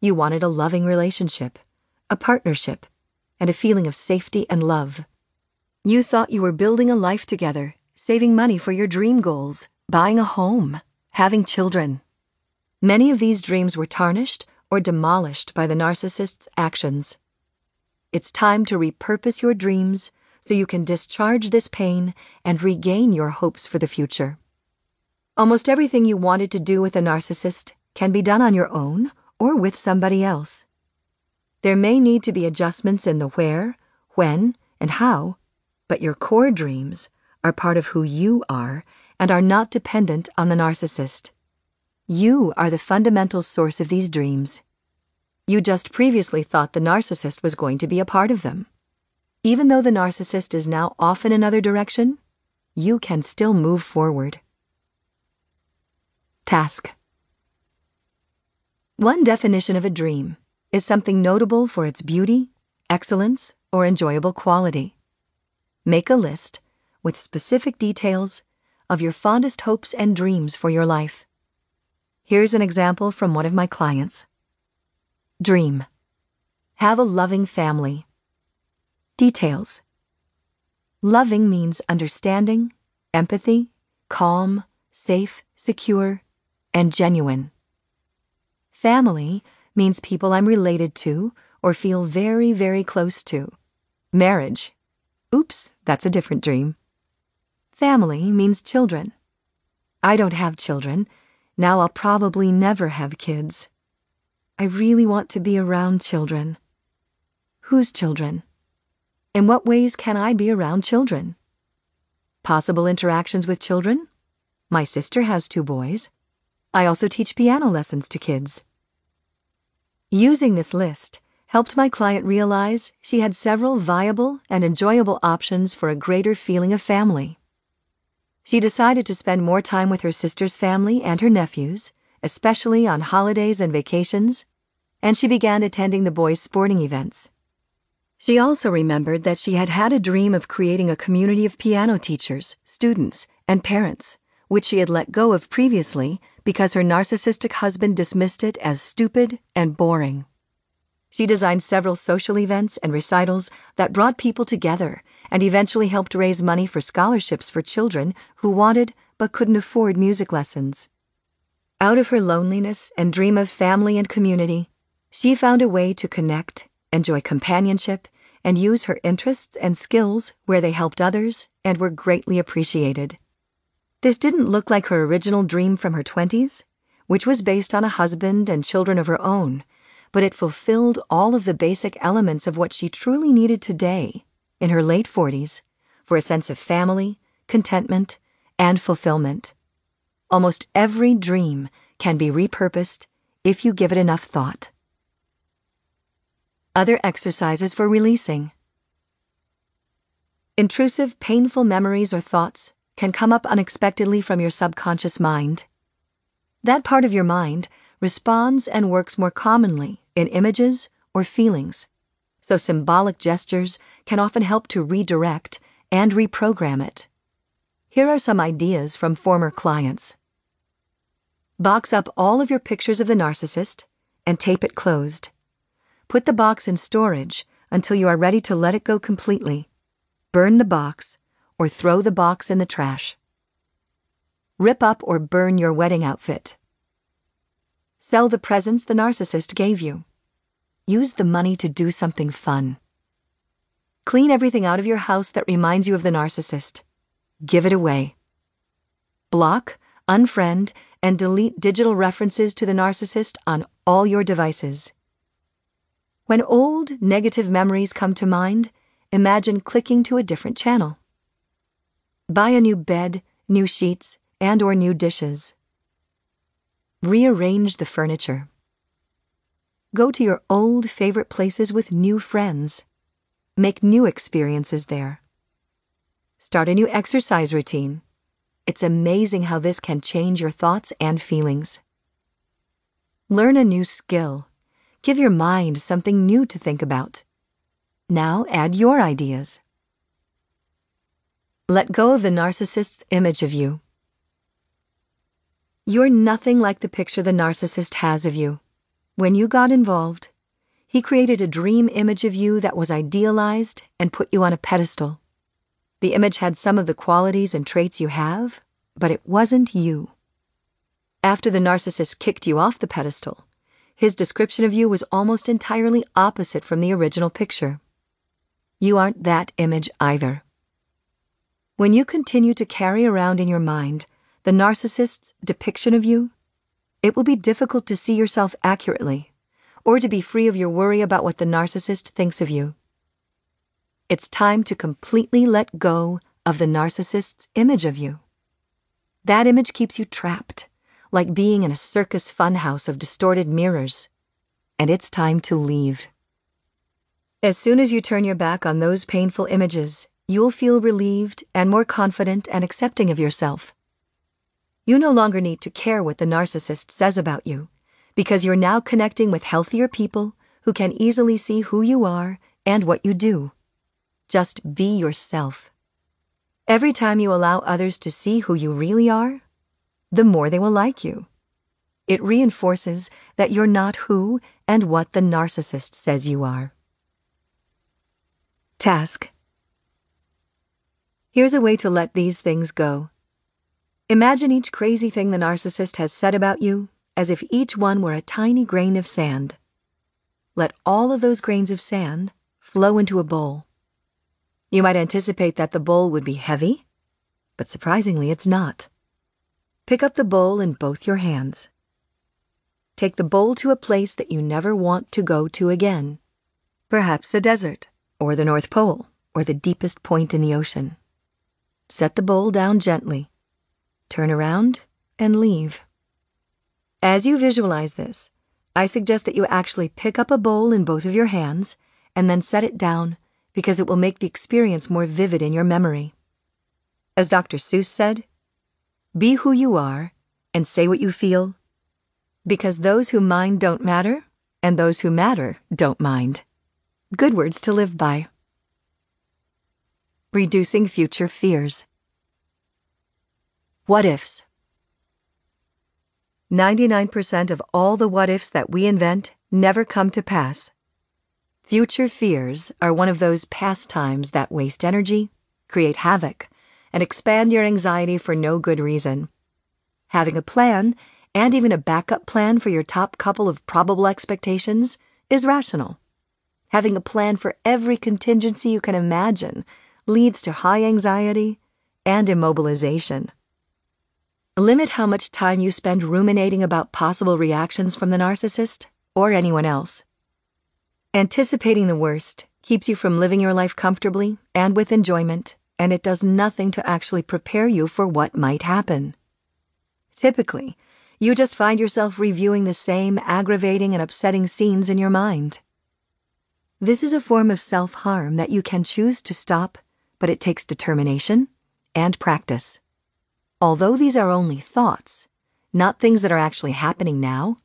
You wanted a loving relationship, a partnership, and a feeling of safety and love. You thought you were building a life together, saving money for your dream goals, buying a home, having children. Many of these dreams were tarnished or demolished by the narcissist's actions. It's time to repurpose your dreams so you can discharge this pain and regain your hopes for the future. Almost everything you wanted to do with a narcissist can be done on your own or with somebody else. There may need to be adjustments in the where, when, and how, but your core dreams are part of who you are and are not dependent on the narcissist. You are the fundamental source of these dreams. You just previously thought the narcissist was going to be a part of them. Even though the narcissist is now off in another direction, you can still move forward. Task one definition of a dream is something notable for its beauty, excellence, or enjoyable quality. Make a list with specific details of your fondest hopes and dreams for your life. Here's an example from one of my clients. Dream. Have a loving family. Details. Loving means understanding, empathy, calm, safe, secure, and genuine. Family means people I'm related to or feel very, very close to. Marriage. Oops, that's a different dream. Family means children. I don't have children. Now I'll probably never have kids. I really want to be around children. Whose children? In what ways can I be around children? Possible interactions with children? My sister has two boys. I also teach piano lessons to kids. Using this list helped my client realize she had several viable and enjoyable options for a greater feeling of family. She decided to spend more time with her sister's family and her nephews, especially on holidays and vacations, and she began attending the boys' sporting events. She also remembered that she had had a dream of creating a community of piano teachers, students, and parents, which she had let go of previously because her narcissistic husband dismissed it as stupid and boring. She designed several social events and recitals that brought people together and eventually helped raise money for scholarships for children who wanted but couldn't afford music lessons. Out of her loneliness and dream of family and community, she found a way to connect, enjoy companionship, and use her interests and skills where they helped others and were greatly appreciated. This didn't look like her original dream from her 20s, which was based on a husband and children of her own, but it fulfilled all of the basic elements of what she truly needed today, in her late 40s, for a sense of family, contentment, and fulfillment. Almost every dream can be repurposed if you give it enough thought. Other exercises for releasing. Intrusive, painful memories or thoughts can come up unexpectedly from your subconscious mind. That part of your mind responds and works more commonly in images or feelings, so symbolic gestures can often help to redirect and reprogram it. Here are some ideas from former clients. Box up all of your pictures of the narcissist and tape it closed. Put the box in storage until you are ready to let it go completely. Burn the box or throw the box in the trash. Rip up or burn your wedding outfit. Sell the presents the narcissist gave you. Use the money to do something fun. Clean everything out of your house that reminds you of the narcissist. Give it away. Block, unfriend, and delete digital references to the narcissist on all your devices. When old, negative memories come to mind, imagine clicking to a different channel. Buy a new bed, new sheets, and or new dishes. Rearrange the furniture. Go to your old favorite places with new friends. Make new experiences there. Start a new exercise routine. It's amazing how this can change your thoughts and feelings. Learn a new skill. Give your mind something new to think about. Now add your ideas. Let go of the narcissist's image of you. You're nothing like the picture the narcissist has of you. When you got involved, he created a dream image of you that was idealized and put you on a pedestal. The image had some of the qualities and traits you have, but it wasn't you. After the narcissist kicked you off the pedestal, his description of you was almost entirely opposite from the original picture. You aren't that image either. When you continue to carry around in your mind the narcissist's depiction of you, it will be difficult to see yourself accurately or to be free of your worry about what the narcissist thinks of you. It's time to completely let go of the narcissist's image of you. That image keeps you trapped like being in a circus funhouse of distorted mirrors. And it's time to leave. As soon as you turn your back on those painful images, you'll feel relieved and more confident and accepting of yourself. You no longer need to care what the narcissist says about you, because you're now connecting with healthier people who can easily see who you are and what you do. Just be yourself. Every time you allow others to see who you really are, the more they will like you. It reinforces that you're not who and what the narcissist says you are. Task Here's a way to let these things go. Imagine each crazy thing the narcissist has said about you as if each one were a tiny grain of sand. Let all of those grains of sand flow into a bowl. You might anticipate that the bowl would be heavy, but surprisingly, it's not. Pick up the bowl in both your hands. Take the bowl to a place that you never want to go to again. Perhaps the desert, or the North Pole, or the deepest point in the ocean. Set the bowl down gently. Turn around and leave. As you visualize this, I suggest that you actually pick up a bowl in both of your hands and then set it down because it will make the experience more vivid in your memory. As Dr. Seuss said, be who you are and say what you feel. Because those who mind don't matter, and those who matter don't mind. Good words to live by. Reducing future fears. What ifs? 99% of all the what ifs that we invent never come to pass. Future fears are one of those pastimes that waste energy, create havoc, and expand your anxiety for no good reason. Having a plan, and even a backup plan for your top couple of probable expectations, is rational. Having a plan for every contingency you can imagine leads to high anxiety and immobilization. Limit how much time you spend ruminating about possible reactions from the narcissist or anyone else. Anticipating the worst keeps you from living your life comfortably and with enjoyment and it does nothing to actually prepare you for what might happen. Typically, you just find yourself reviewing the same aggravating and upsetting scenes in your mind. This is a form of self harm that you can choose to stop, but it takes determination and practice. Although these are only thoughts, not things that are actually happening now,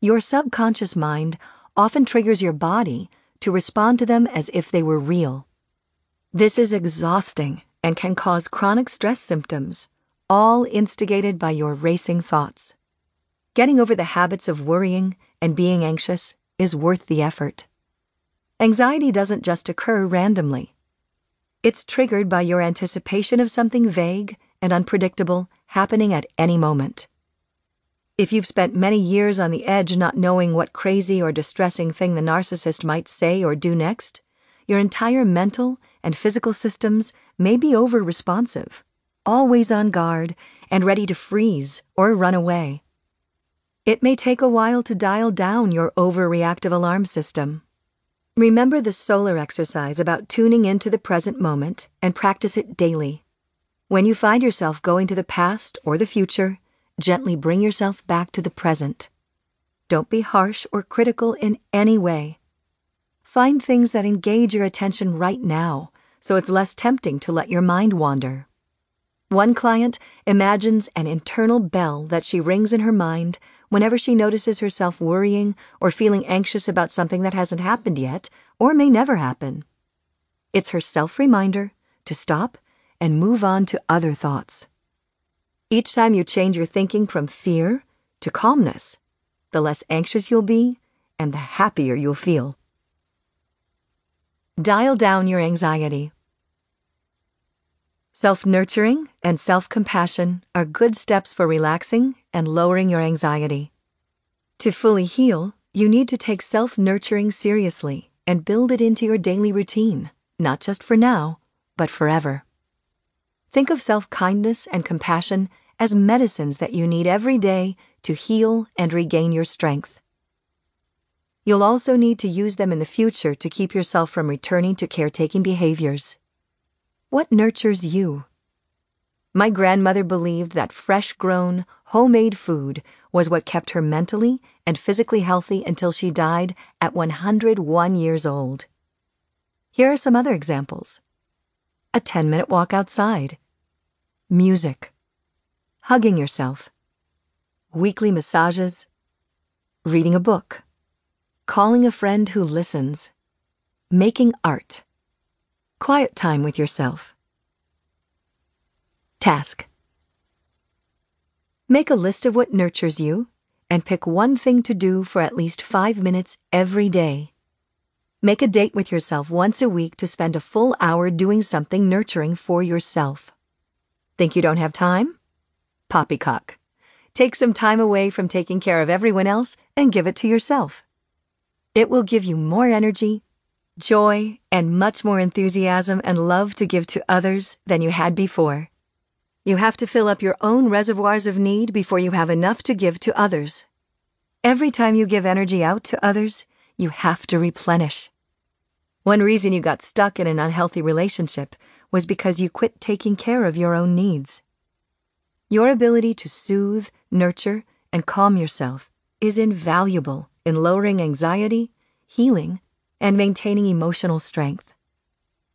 your subconscious mind often triggers your body to respond to them as if they were real. This is exhausting and can cause chronic stress symptoms, all instigated by your racing thoughts. Getting over the habits of worrying and being anxious is worth the effort. Anxiety doesn't just occur randomly. It's triggered by your anticipation of something vague and unpredictable happening at any moment. If you've spent many years on the edge not knowing what crazy or distressing thing the narcissist might say or do next, your entire mental and physical systems may be over responsive, always on guard and ready to freeze or run away. It may take a while to dial down your overreactive alarm system. Remember the solar exercise about tuning into the present moment and practice it daily. When you find yourself going to the past or the future, gently bring yourself back to the present. Don't be harsh or critical in any way. Find things that engage your attention right now so it's less tempting to let your mind wander. One client imagines an internal bell that she rings in her mind whenever she notices herself worrying or feeling anxious about something that hasn't happened yet or may never happen. It's her self reminder to stop and move on to other thoughts. Each time you change your thinking from fear to calmness, the less anxious you'll be and the happier you'll feel. Dial down your anxiety. Self nurturing and self compassion are good steps for relaxing and lowering your anxiety. To fully heal, you need to take self nurturing seriously and build it into your daily routine, not just for now, but forever. Think of self kindness and compassion as medicines that you need every day to heal and regain your strength. You'll also need to use them in the future to keep yourself from returning to caretaking behaviors. What nurtures you? My grandmother believed that fresh grown, homemade food was what kept her mentally and physically healthy until she died at 101 years old. Here are some other examples a 10 minute walk outside, music hugging yourself, weekly massages, reading a book, calling a friend who listens, making art, quiet time with yourself. Task Make a list of what nurtures you and pick one thing to do for at least five minutes every day. Make a date with yourself once a week to spend a full hour doing something nurturing for yourself. Think you don't have time? Poppycock. Take some time away from taking care of everyone else and give it to yourself. It will give you more energy, joy, and much more enthusiasm and love to give to others than you had before. You have to fill up your own reservoirs of need before you have enough to give to others. Every time you give energy out to others, you have to replenish. One reason you got stuck in an unhealthy relationship was because you quit taking care of your own needs. Your ability to soothe, nurture, and calm yourself is invaluable in lowering anxiety, healing, and maintaining emotional strength.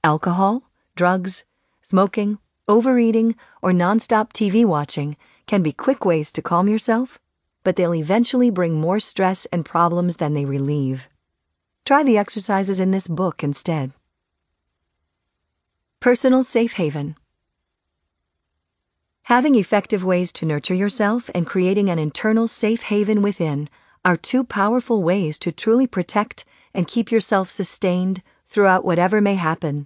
Alcohol, drugs, smoking, overeating, or nonstop TV watching can be quick ways to calm yourself, but they'll eventually bring more stress and problems than they relieve. Try the exercises in this book instead. Personal Safe Haven Having effective ways to nurture yourself and creating an internal safe haven within are two powerful ways to truly protect and keep yourself sustained throughout whatever may happen.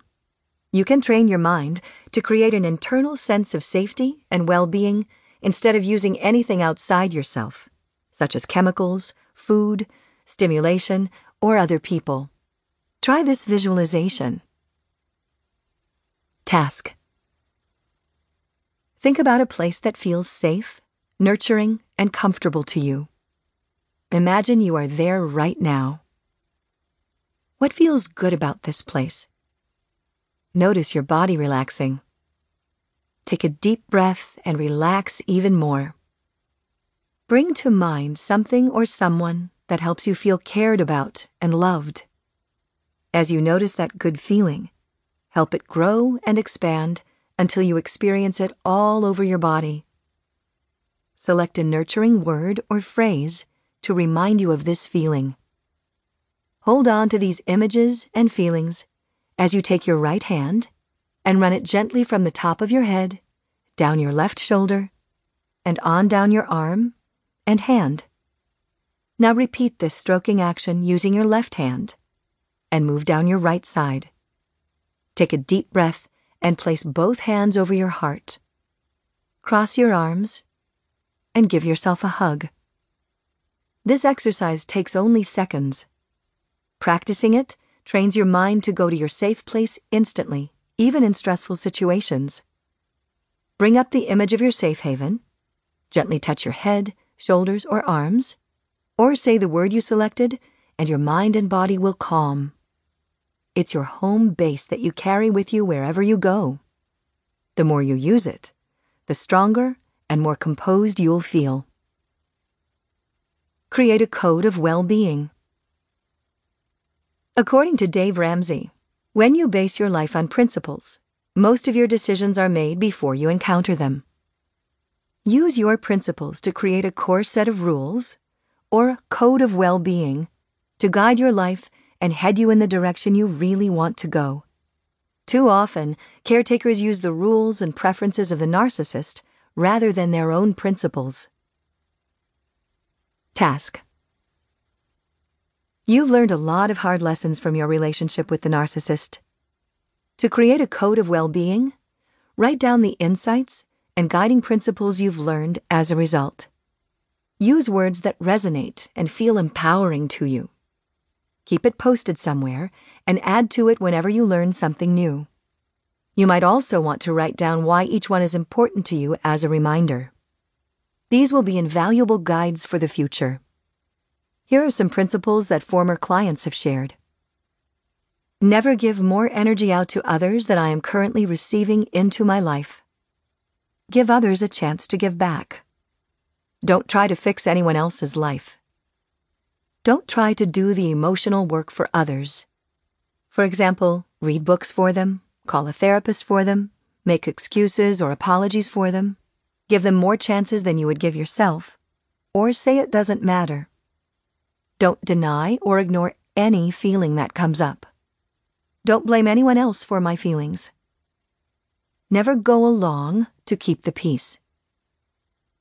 You can train your mind to create an internal sense of safety and well being instead of using anything outside yourself, such as chemicals, food, stimulation, or other people. Try this visualization. Task Think about a place that feels safe, nurturing, and comfortable to you. Imagine you are there right now. What feels good about this place? Notice your body relaxing. Take a deep breath and relax even more. Bring to mind something or someone that helps you feel cared about and loved. As you notice that good feeling, help it grow and expand until you experience it all over your body. Select a nurturing word or phrase to remind you of this feeling. Hold on to these images and feelings as you take your right hand and run it gently from the top of your head, down your left shoulder, and on down your arm and hand. Now repeat this stroking action using your left hand and move down your right side. Take a deep breath and place both hands over your heart. Cross your arms and give yourself a hug. This exercise takes only seconds. Practicing it trains your mind to go to your safe place instantly, even in stressful situations. Bring up the image of your safe haven. Gently touch your head, shoulders, or arms, or say the word you selected, and your mind and body will calm. It's your home base that you carry with you wherever you go. The more you use it, the stronger and more composed you'll feel. Create a code of well being. According to Dave Ramsey, when you base your life on principles, most of your decisions are made before you encounter them. Use your principles to create a core set of rules or code of well being to guide your life and head you in the direction you really want to go. Too often, caretakers use the rules and preferences of the narcissist rather than their own principles. Task You've learned a lot of hard lessons from your relationship with the narcissist. To create a code of well being, write down the insights and guiding principles you've learned as a result. Use words that resonate and feel empowering to you. Keep it posted somewhere and add to it whenever you learn something new. You might also want to write down why each one is important to you as a reminder. These will be invaluable guides for the future. Here are some principles that former clients have shared. Never give more energy out to others than I am currently receiving into my life. Give others a chance to give back. Don't try to fix anyone else's life. Don't try to do the emotional work for others. For example, read books for them, call a therapist for them, make excuses or apologies for them, give them more chances than you would give yourself, or say it doesn't matter. Don't deny or ignore any feeling that comes up. Don't blame anyone else for my feelings. Never go along to keep the peace.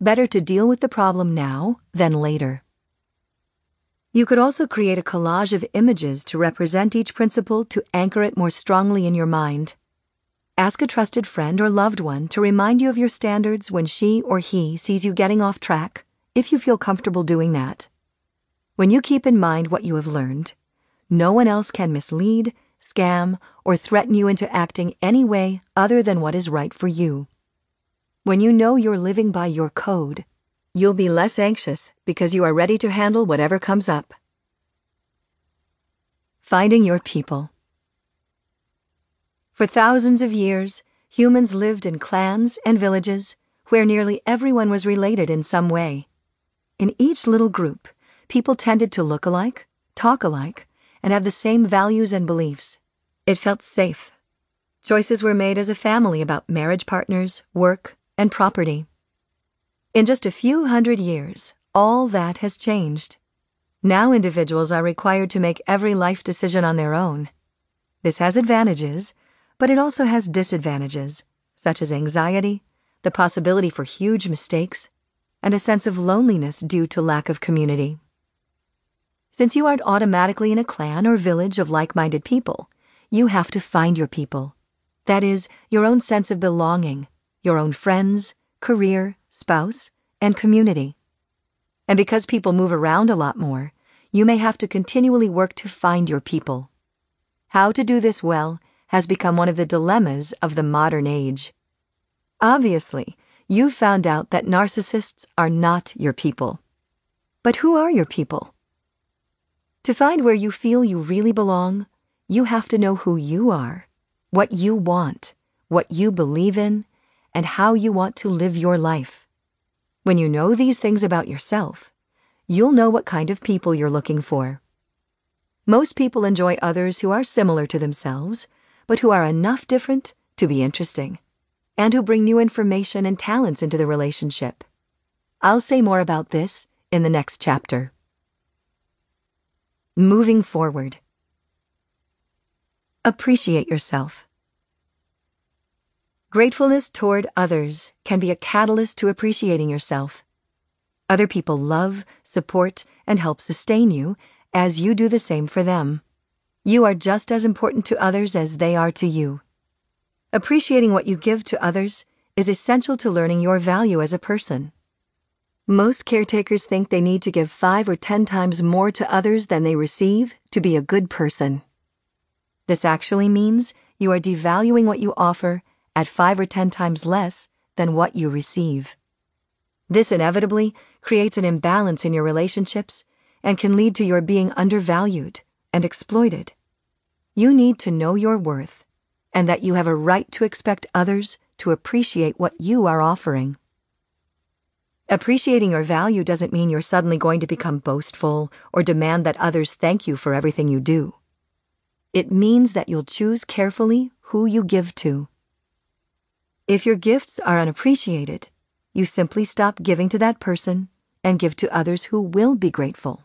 Better to deal with the problem now than later. You could also create a collage of images to represent each principle to anchor it more strongly in your mind. Ask a trusted friend or loved one to remind you of your standards when she or he sees you getting off track, if you feel comfortable doing that. When you keep in mind what you have learned, no one else can mislead, scam, or threaten you into acting any way other than what is right for you. When you know you're living by your code, you'll be less anxious because you are ready to handle whatever comes up. Finding your people. For thousands of years, humans lived in clans and villages where nearly everyone was related in some way. In each little group, people tended to look alike, talk alike, and have the same values and beliefs. It felt safe. Choices were made as a family about marriage partners, work, and property. In just a few hundred years, all that has changed. Now individuals are required to make every life decision on their own. This has advantages, but it also has disadvantages, such as anxiety, the possibility for huge mistakes, and a sense of loneliness due to lack of community. Since you aren't automatically in a clan or village of like minded people, you have to find your people. That is, your own sense of belonging, your own friends, career, spouse, and community. And because people move around a lot more, you may have to continually work to find your people. How to do this well has become one of the dilemmas of the modern age. Obviously, you've found out that narcissists are not your people. But who are your people? To find where you feel you really belong, you have to know who you are, what you want, what you believe in, and how you want to live your life. When you know these things about yourself, you'll know what kind of people you're looking for. Most people enjoy others who are similar to themselves, but who are enough different to be interesting, and who bring new information and talents into the relationship. I'll say more about this in the next chapter. Moving forward. Appreciate yourself. Gratefulness toward others can be a catalyst to appreciating yourself. Other people love, support, and help sustain you as you do the same for them. You are just as important to others as they are to you. Appreciating what you give to others is essential to learning your value as a person. Most caretakers think they need to give five or ten times more to others than they receive to be a good person. This actually means you are devaluing what you offer at five or ten times less than what you receive. This inevitably creates an imbalance in your relationships and can lead to your being undervalued and exploited. You need to know your worth and that you have a right to expect others to appreciate what you are offering. Appreciating your value doesn't mean you're suddenly going to become boastful or demand that others thank you for everything you do. It means that you'll choose carefully who you give to. If your gifts are unappreciated, you simply stop giving to that person and give to others who will be grateful.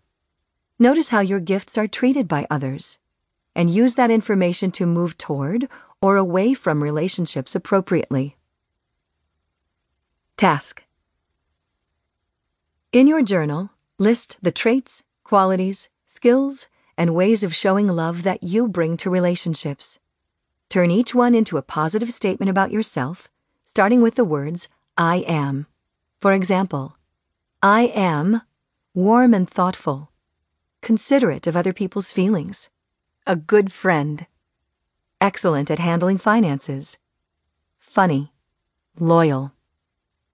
Notice how your gifts are treated by others and use that information to move toward or away from relationships appropriately. Task In your journal, list the traits, qualities, skills, and ways of showing love that you bring to relationships. Turn each one into a positive statement about yourself starting with the words I am. For example, I am warm and thoughtful, considerate of other people's feelings, a good friend, excellent at handling finances, funny, loyal.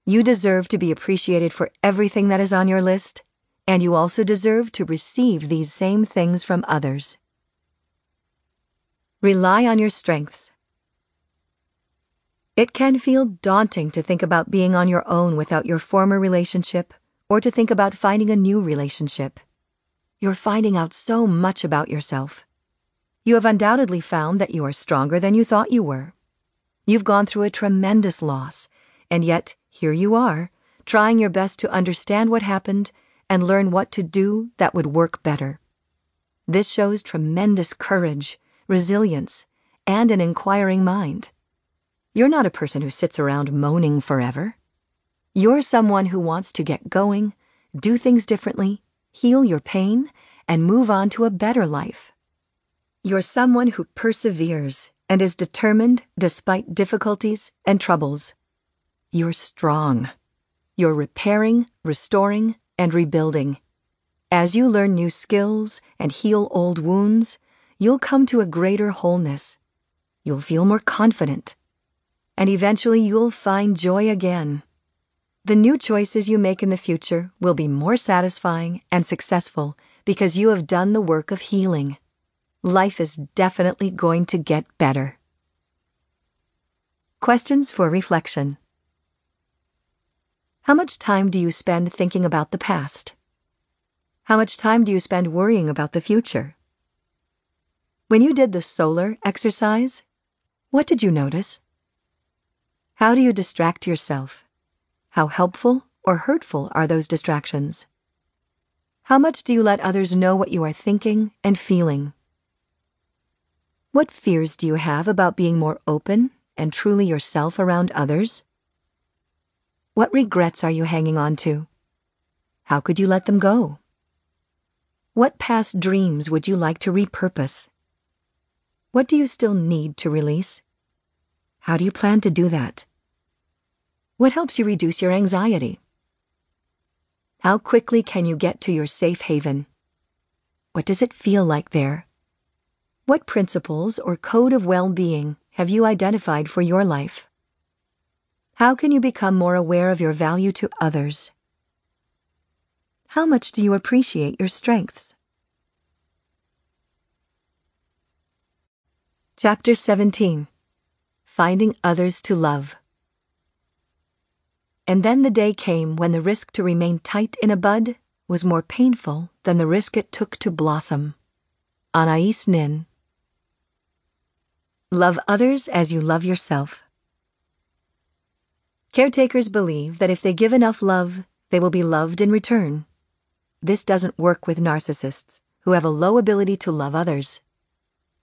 You deserve to be appreciated for everything that is on your list, and you also deserve to receive these same things from others. Rely on your strengths. It can feel daunting to think about being on your own without your former relationship or to think about finding a new relationship. You're finding out so much about yourself. You have undoubtedly found that you are stronger than you thought you were. You've gone through a tremendous loss, and yet here you are, trying your best to understand what happened and learn what to do that would work better. This shows tremendous courage, resilience, and an inquiring mind. You're not a person who sits around moaning forever. You're someone who wants to get going, do things differently, heal your pain, and move on to a better life. You're someone who perseveres and is determined despite difficulties and troubles. You're strong. You're repairing, restoring, and rebuilding. As you learn new skills and heal old wounds, you'll come to a greater wholeness. You'll feel more confident and eventually you'll find joy again. The new choices you make in the future will be more satisfying and successful because you have done the work of healing. Life is definitely going to get better. Questions for reflection. How much time do you spend thinking about the past? How much time do you spend worrying about the future? When you did the solar exercise, what did you notice? How do you distract yourself? How helpful or hurtful are those distractions? How much do you let others know what you are thinking and feeling? What fears do you have about being more open and truly yourself around others? What regrets are you hanging on to? How could you let them go? What past dreams would you like to repurpose? What do you still need to release? How do you plan to do that? What helps you reduce your anxiety? How quickly can you get to your safe haven? What does it feel like there? What principles or code of well being have you identified for your life? How can you become more aware of your value to others? How much do you appreciate your strengths? Chapter 17 Finding Others to Love. And then the day came when the risk to remain tight in a bud was more painful than the risk it took to blossom. Anais Nin. Love others as you love yourself. Caretakers believe that if they give enough love, they will be loved in return. This doesn't work with narcissists, who have a low ability to love others.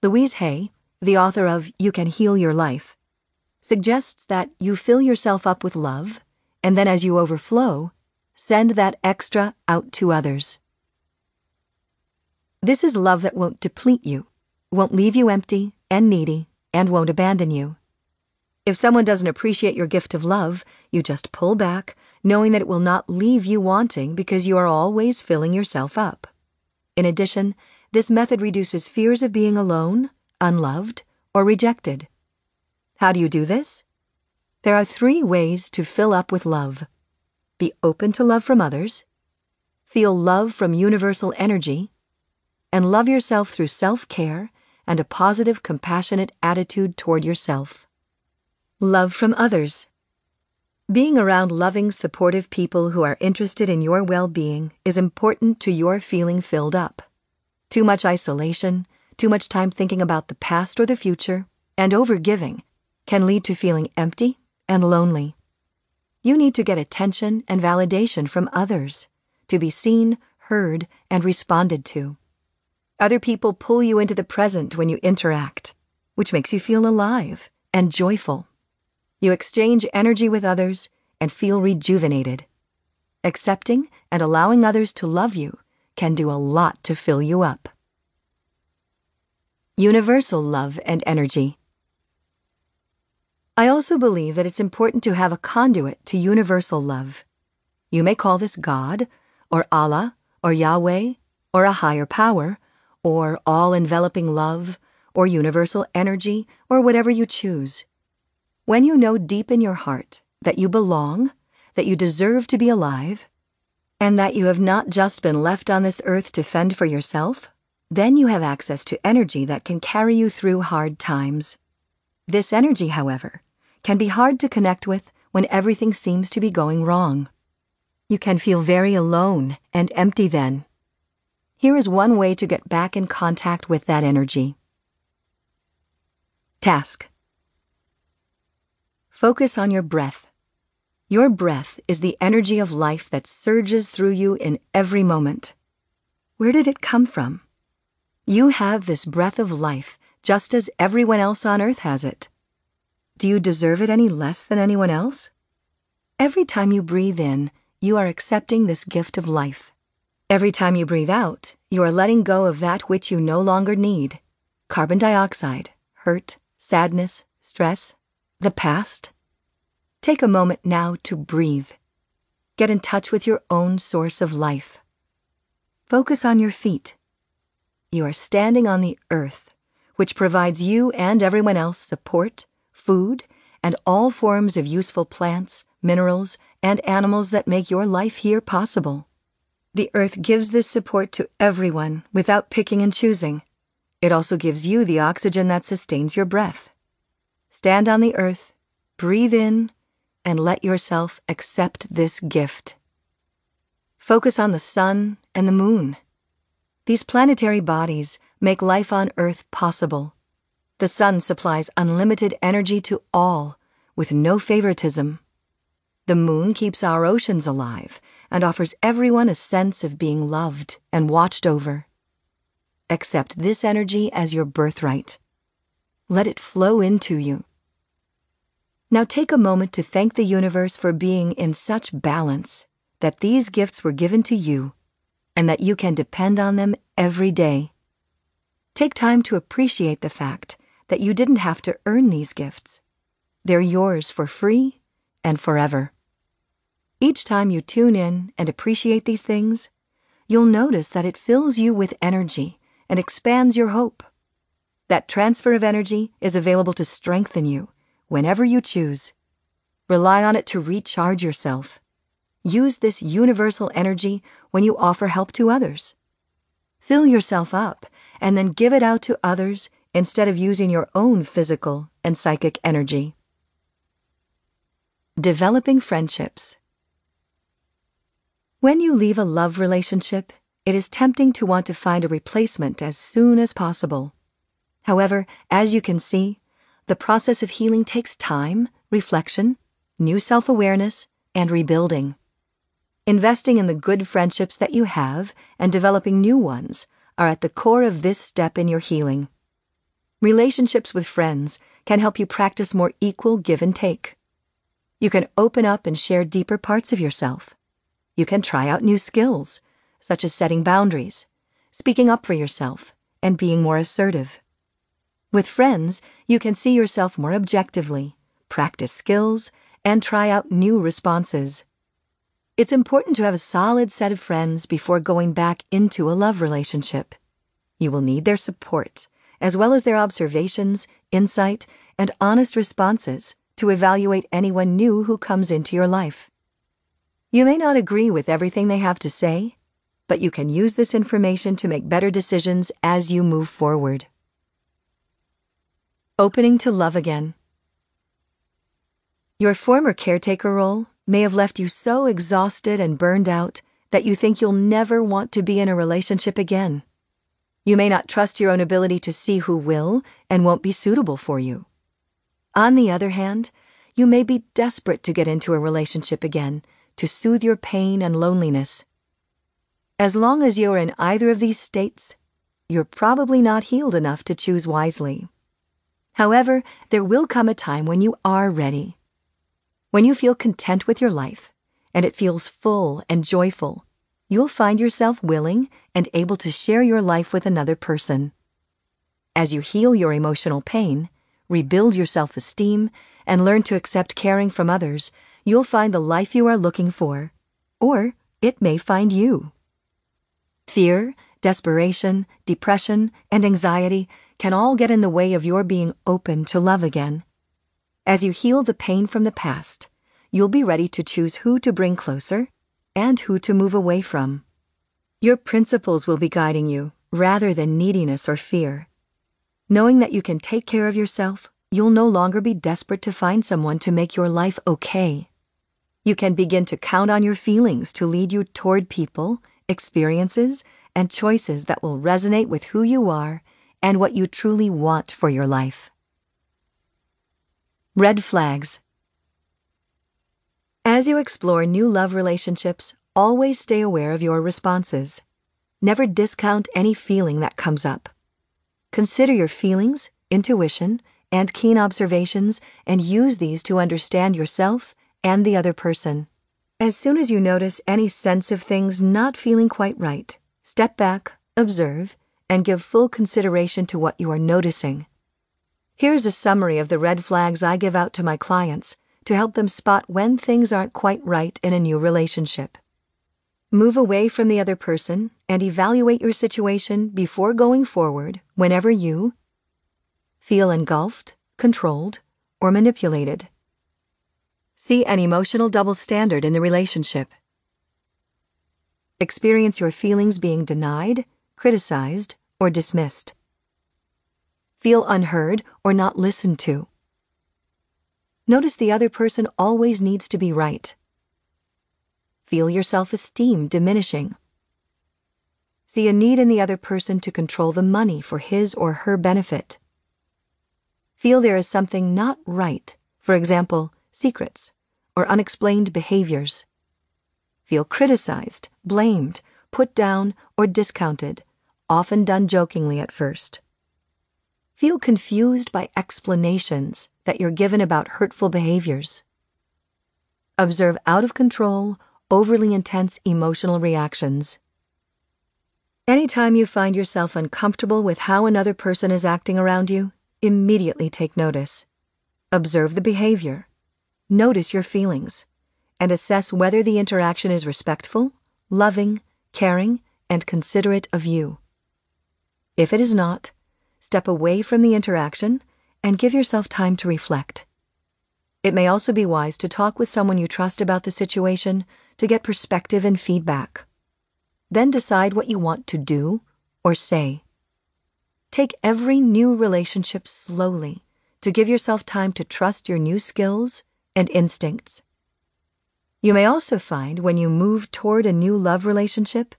Louise Hay, the author of You Can Heal Your Life, suggests that you fill yourself up with love, and then as you overflow, send that extra out to others. This is love that won't deplete you, won't leave you empty and needy, and won't abandon you. If someone doesn't appreciate your gift of love, you just pull back, knowing that it will not leave you wanting because you are always filling yourself up. In addition, this method reduces fears of being alone, unloved, or rejected. How do you do this? There are three ways to fill up with love. Be open to love from others, feel love from universal energy, and love yourself through self-care and a positive, compassionate attitude toward yourself. Love from others. Being around loving, supportive people who are interested in your well-being is important to your feeling filled up. Too much isolation, too much time thinking about the past or the future, and overgiving can lead to feeling empty and lonely. You need to get attention and validation from others to be seen, heard, and responded to. Other people pull you into the present when you interact, which makes you feel alive and joyful. You exchange energy with others and feel rejuvenated. Accepting and allowing others to love you can do a lot to fill you up. Universal love and energy. I also believe that it's important to have a conduit to universal love. You may call this God, or Allah, or Yahweh, or a higher power, or all enveloping love, or universal energy, or whatever you choose. When you know deep in your heart that you belong, that you deserve to be alive, and that you have not just been left on this earth to fend for yourself, then you have access to energy that can carry you through hard times. This energy, however, can be hard to connect with when everything seems to be going wrong. You can feel very alone and empty then. Here is one way to get back in contact with that energy. Task Focus on your breath. Your breath is the energy of life that surges through you in every moment. Where did it come from? You have this breath of life just as everyone else on earth has it. Do you deserve it any less than anyone else? Every time you breathe in, you are accepting this gift of life. Every time you breathe out, you are letting go of that which you no longer need carbon dioxide, hurt, sadness, stress, the past? Take a moment now to breathe. Get in touch with your own source of life. Focus on your feet. You are standing on the earth, which provides you and everyone else support, food, and all forms of useful plants, minerals, and animals that make your life here possible. The earth gives this support to everyone without picking and choosing. It also gives you the oxygen that sustains your breath. Stand on the earth, breathe in, and let yourself accept this gift. Focus on the sun and the moon. These planetary bodies make life on Earth possible. The sun supplies unlimited energy to all, with no favoritism. The moon keeps our oceans alive and offers everyone a sense of being loved and watched over. Accept this energy as your birthright. Let it flow into you. Now take a moment to thank the universe for being in such balance that these gifts were given to you and that you can depend on them every day. Take time to appreciate the fact that you didn't have to earn these gifts. They're yours for free and forever. Each time you tune in and appreciate these things, you'll notice that it fills you with energy and expands your hope. That transfer of energy is available to strengthen you whenever you choose. Rely on it to recharge yourself. Use this universal energy when you offer help to others. Fill yourself up and then give it out to others instead of using your own physical and psychic energy. Developing friendships. When you leave a love relationship, it is tempting to want to find a replacement as soon as possible. However, as you can see, the process of healing takes time, reflection, new self awareness, and rebuilding. Investing in the good friendships that you have and developing new ones are at the core of this step in your healing. Relationships with friends can help you practice more equal give and take. You can open up and share deeper parts of yourself. You can try out new skills, such as setting boundaries, speaking up for yourself, and being more assertive. With friends, you can see yourself more objectively, practice skills, and try out new responses. It's important to have a solid set of friends before going back into a love relationship. You will need their support, as well as their observations, insight, and honest responses to evaluate anyone new who comes into your life. You may not agree with everything they have to say, but you can use this information to make better decisions as you move forward. Opening to love again. Your former caretaker role may have left you so exhausted and burned out that you think you'll never want to be in a relationship again. You may not trust your own ability to see who will and won't be suitable for you. On the other hand, you may be desperate to get into a relationship again to soothe your pain and loneliness. As long as you're in either of these states, you're probably not healed enough to choose wisely. However, there will come a time when you are ready. When you feel content with your life, and it feels full and joyful, you'll find yourself willing and able to share your life with another person. As you heal your emotional pain, rebuild your self esteem, and learn to accept caring from others, you'll find the life you are looking for. Or it may find you. Fear, desperation, depression, and anxiety can all get in the way of your being open to love again. As you heal the pain from the past, you'll be ready to choose who to bring closer and who to move away from. Your principles will be guiding you rather than neediness or fear. Knowing that you can take care of yourself, you'll no longer be desperate to find someone to make your life okay. You can begin to count on your feelings to lead you toward people, experiences, and choices that will resonate with who you are and what you truly want for your life. Red flags. As you explore new love relationships, always stay aware of your responses. Never discount any feeling that comes up. Consider your feelings, intuition, and keen observations and use these to understand yourself and the other person. As soon as you notice any sense of things not feeling quite right, step back, observe, and give full consideration to what you are noticing. Here's a summary of the red flags I give out to my clients to help them spot when things aren't quite right in a new relationship. Move away from the other person and evaluate your situation before going forward whenever you feel engulfed, controlled, or manipulated. See an emotional double standard in the relationship. Experience your feelings being denied, criticized, or dismissed. Feel unheard or not listened to. Notice the other person always needs to be right. Feel your self esteem diminishing. See a need in the other person to control the money for his or her benefit. Feel there is something not right, for example, secrets or unexplained behaviors. Feel criticized, blamed, put down, or discounted often done jokingly at first. Feel confused by explanations that you're given about hurtful behaviors. Observe out of control, overly intense emotional reactions. Anytime you find yourself uncomfortable with how another person is acting around you, immediately take notice. Observe the behavior. Notice your feelings. And assess whether the interaction is respectful, loving, caring, and considerate of you. If it is not, step away from the interaction and give yourself time to reflect. It may also be wise to talk with someone you trust about the situation to get perspective and feedback. Then decide what you want to do or say. Take every new relationship slowly to give yourself time to trust your new skills and instincts. You may also find when you move toward a new love relationship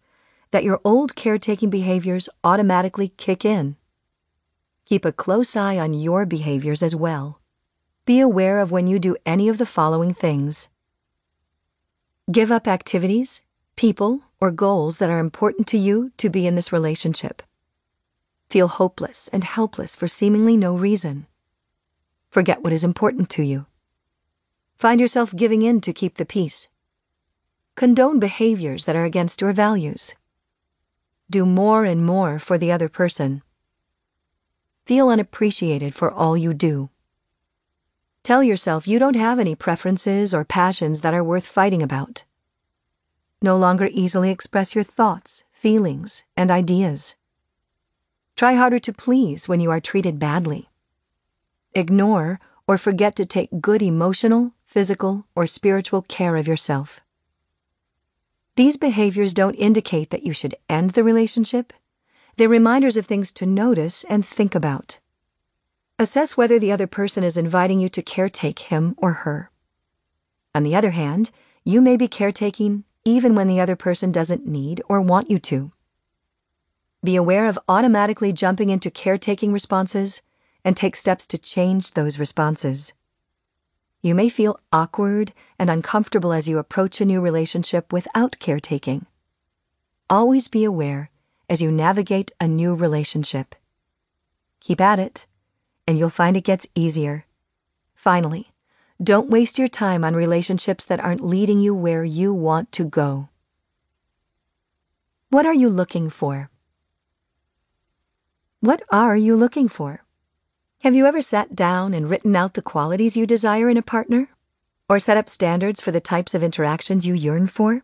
that your old caretaking behaviors automatically kick in. Keep a close eye on your behaviors as well. Be aware of when you do any of the following things. Give up activities, people, or goals that are important to you to be in this relationship. Feel hopeless and helpless for seemingly no reason. Forget what is important to you. Find yourself giving in to keep the peace. Condone behaviors that are against your values. Do more and more for the other person. Feel unappreciated for all you do. Tell yourself you don't have any preferences or passions that are worth fighting about. No longer easily express your thoughts, feelings, and ideas. Try harder to please when you are treated badly. Ignore or forget to take good emotional, physical, or spiritual care of yourself. These behaviors don't indicate that you should end the relationship. They're reminders of things to notice and think about. Assess whether the other person is inviting you to caretake him or her. On the other hand, you may be caretaking even when the other person doesn't need or want you to. Be aware of automatically jumping into caretaking responses and take steps to change those responses. You may feel awkward and uncomfortable as you approach a new relationship without caretaking. Always be aware as you navigate a new relationship. Keep at it and you'll find it gets easier. Finally, don't waste your time on relationships that aren't leading you where you want to go. What are you looking for? What are you looking for? Have you ever sat down and written out the qualities you desire in a partner? Or set up standards for the types of interactions you yearn for?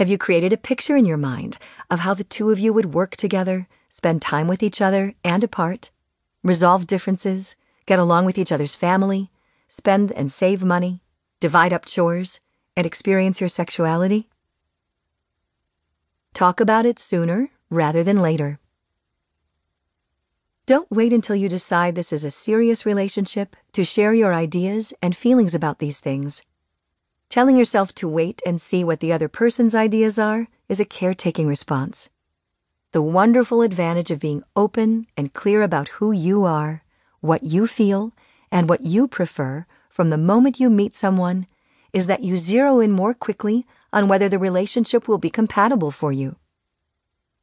Have you created a picture in your mind of how the two of you would work together, spend time with each other and apart, resolve differences, get along with each other's family, spend and save money, divide up chores, and experience your sexuality? Talk about it sooner rather than later. Don't wait until you decide this is a serious relationship to share your ideas and feelings about these things. Telling yourself to wait and see what the other person's ideas are is a caretaking response. The wonderful advantage of being open and clear about who you are, what you feel, and what you prefer from the moment you meet someone is that you zero in more quickly on whether the relationship will be compatible for you.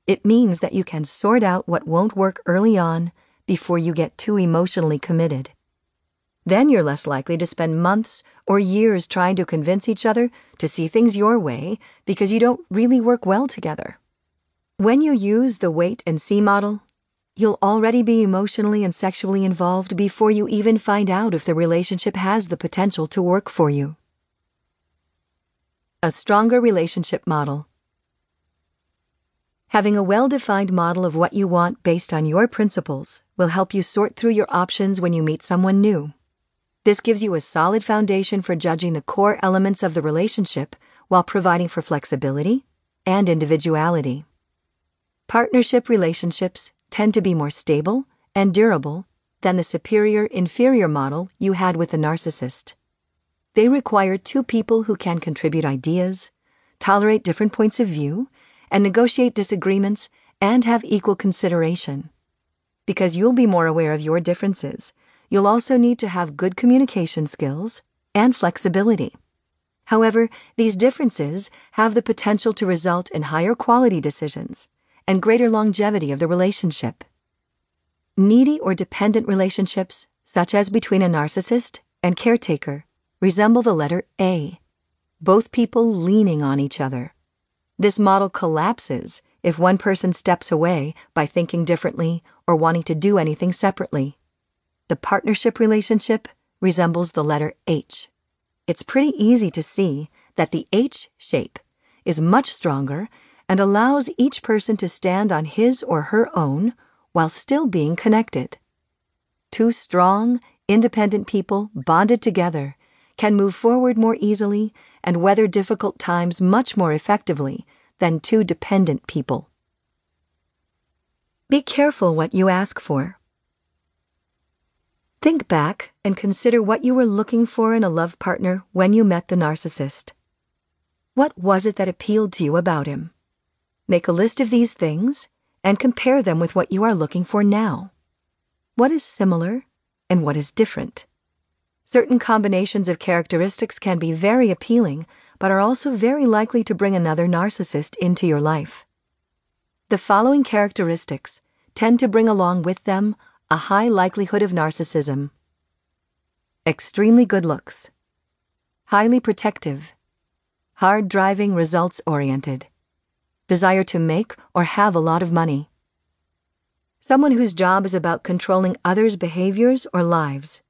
It means that you can sort out what won't work early on before you get too emotionally committed. Then you're less likely to spend months or years trying to convince each other to see things your way because you don't really work well together. When you use the wait and see model, you'll already be emotionally and sexually involved before you even find out if the relationship has the potential to work for you. A stronger relationship model. Having a well defined model of what you want based on your principles will help you sort through your options when you meet someone new. This gives you a solid foundation for judging the core elements of the relationship while providing for flexibility and individuality. Partnership relationships tend to be more stable and durable than the superior inferior model you had with the narcissist. They require two people who can contribute ideas, tolerate different points of view, and negotiate disagreements and have equal consideration. Because you'll be more aware of your differences, you'll also need to have good communication skills and flexibility. However, these differences have the potential to result in higher quality decisions and greater longevity of the relationship. Needy or dependent relationships, such as between a narcissist and caretaker, resemble the letter A, both people leaning on each other. This model collapses if one person steps away by thinking differently or wanting to do anything separately. The partnership relationship resembles the letter H. It's pretty easy to see that the H shape is much stronger and allows each person to stand on his or her own while still being connected. Two strong, independent people bonded together can move forward more easily and weather difficult times much more effectively than two dependent people. Be careful what you ask for. Think back and consider what you were looking for in a love partner when you met the narcissist. What was it that appealed to you about him? Make a list of these things and compare them with what you are looking for now. What is similar and what is different? Certain combinations of characteristics can be very appealing, but are also very likely to bring another narcissist into your life. The following characteristics tend to bring along with them a high likelihood of narcissism extremely good looks, highly protective, hard driving, results oriented, desire to make or have a lot of money. Someone whose job is about controlling others' behaviors or lives.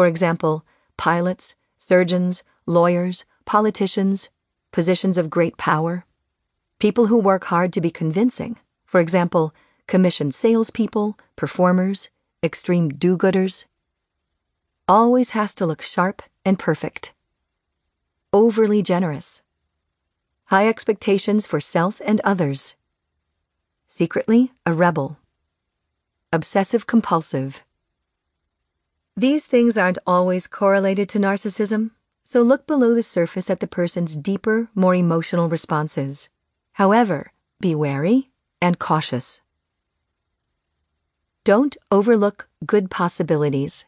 For example, pilots, surgeons, lawyers, politicians, positions of great power. People who work hard to be convincing. For example, commissioned salespeople, performers, extreme do gooders. Always has to look sharp and perfect. Overly generous. High expectations for self and others. Secretly a rebel. Obsessive compulsive. These things aren't always correlated to narcissism, so look below the surface at the person's deeper, more emotional responses. However, be wary and cautious. Don't overlook good possibilities.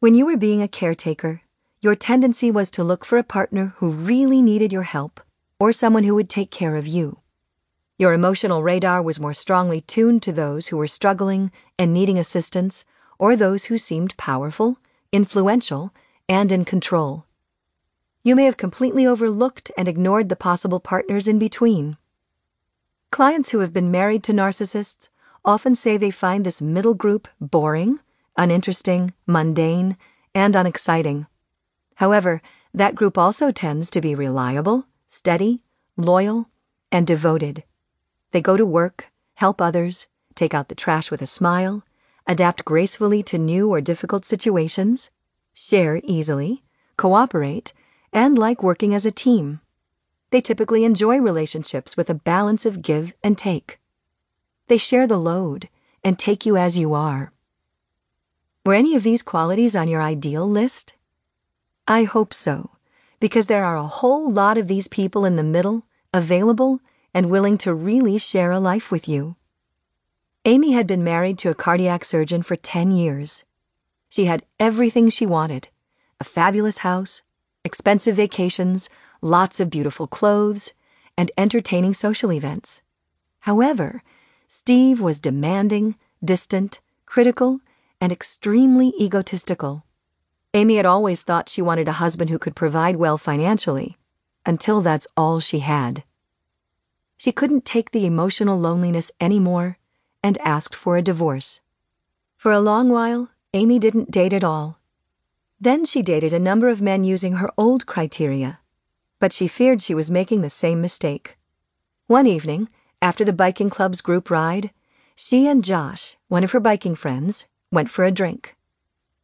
When you were being a caretaker, your tendency was to look for a partner who really needed your help or someone who would take care of you. Your emotional radar was more strongly tuned to those who were struggling and needing assistance or those who seemed powerful, influential, and in control. You may have completely overlooked and ignored the possible partners in between. Clients who have been married to narcissists often say they find this middle group boring, uninteresting, mundane, and unexciting. However, that group also tends to be reliable, steady, loyal, and devoted. They go to work, help others, take out the trash with a smile, adapt gracefully to new or difficult situations, share easily, cooperate, and like working as a team. They typically enjoy relationships with a balance of give and take. They share the load and take you as you are. Were any of these qualities on your ideal list? I hope so, because there are a whole lot of these people in the middle, available, and willing to really share a life with you. Amy had been married to a cardiac surgeon for 10 years. She had everything she wanted a fabulous house, expensive vacations, lots of beautiful clothes, and entertaining social events. However, Steve was demanding, distant, critical, and extremely egotistical. Amy had always thought she wanted a husband who could provide well financially, until that's all she had. She couldn't take the emotional loneliness anymore and asked for a divorce. For a long while, Amy didn't date at all. Then she dated a number of men using her old criteria, but she feared she was making the same mistake. One evening, after the biking club's group ride, she and Josh, one of her biking friends, went for a drink.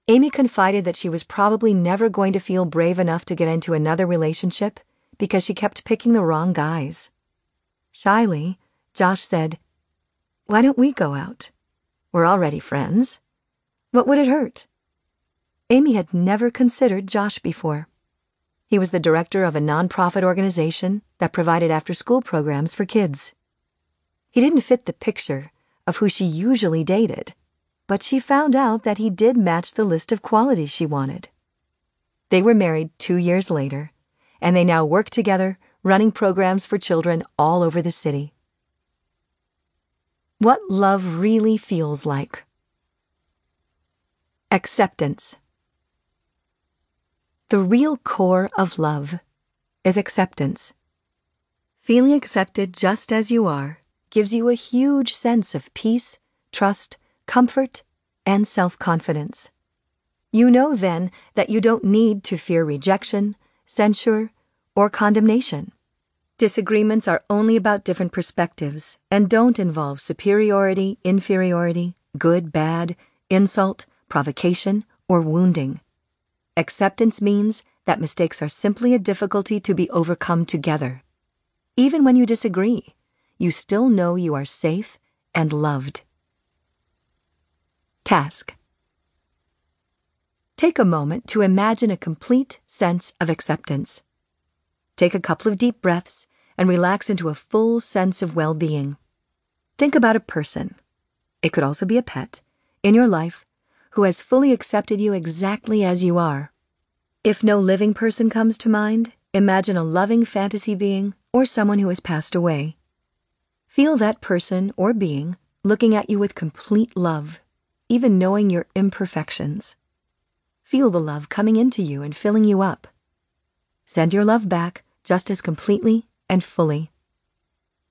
Amy confided that she was probably never going to feel brave enough to get into another relationship because she kept picking the wrong guys. Shyly, Josh said, Why don't we go out? We're already friends. What would it hurt? Amy had never considered Josh before. He was the director of a nonprofit organization that provided after school programs for kids. He didn't fit the picture of who she usually dated, but she found out that he did match the list of qualities she wanted. They were married two years later, and they now work together, running programs for children all over the city. What love really feels like. Acceptance. The real core of love is acceptance. Feeling accepted just as you are gives you a huge sense of peace, trust, comfort, and self confidence. You know then that you don't need to fear rejection, censure, or condemnation. Disagreements are only about different perspectives and don't involve superiority, inferiority, good, bad, insult, provocation, or wounding. Acceptance means that mistakes are simply a difficulty to be overcome together. Even when you disagree, you still know you are safe and loved. Task Take a moment to imagine a complete sense of acceptance. Take a couple of deep breaths and relax into a full sense of well being. Think about a person, it could also be a pet, in your life who has fully accepted you exactly as you are. If no living person comes to mind, imagine a loving fantasy being or someone who has passed away. Feel that person or being looking at you with complete love, even knowing your imperfections. Feel the love coming into you and filling you up. Send your love back just as completely and fully.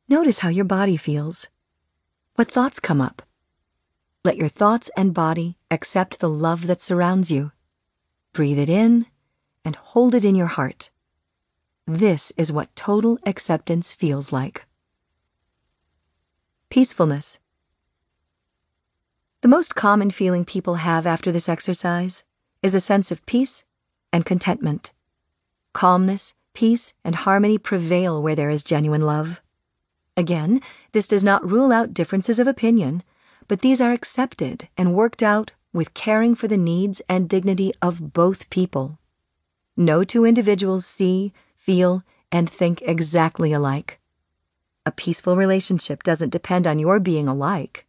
Notice how your body feels. What thoughts come up? Let your thoughts and body accept the love that surrounds you. Breathe it in and hold it in your heart. This is what total acceptance feels like. Peacefulness. The most common feeling people have after this exercise is a sense of peace and contentment. Calmness, peace, and harmony prevail where there is genuine love. Again, this does not rule out differences of opinion, but these are accepted and worked out with caring for the needs and dignity of both people. No two individuals see, feel, and think exactly alike. A peaceful relationship doesn't depend on your being alike.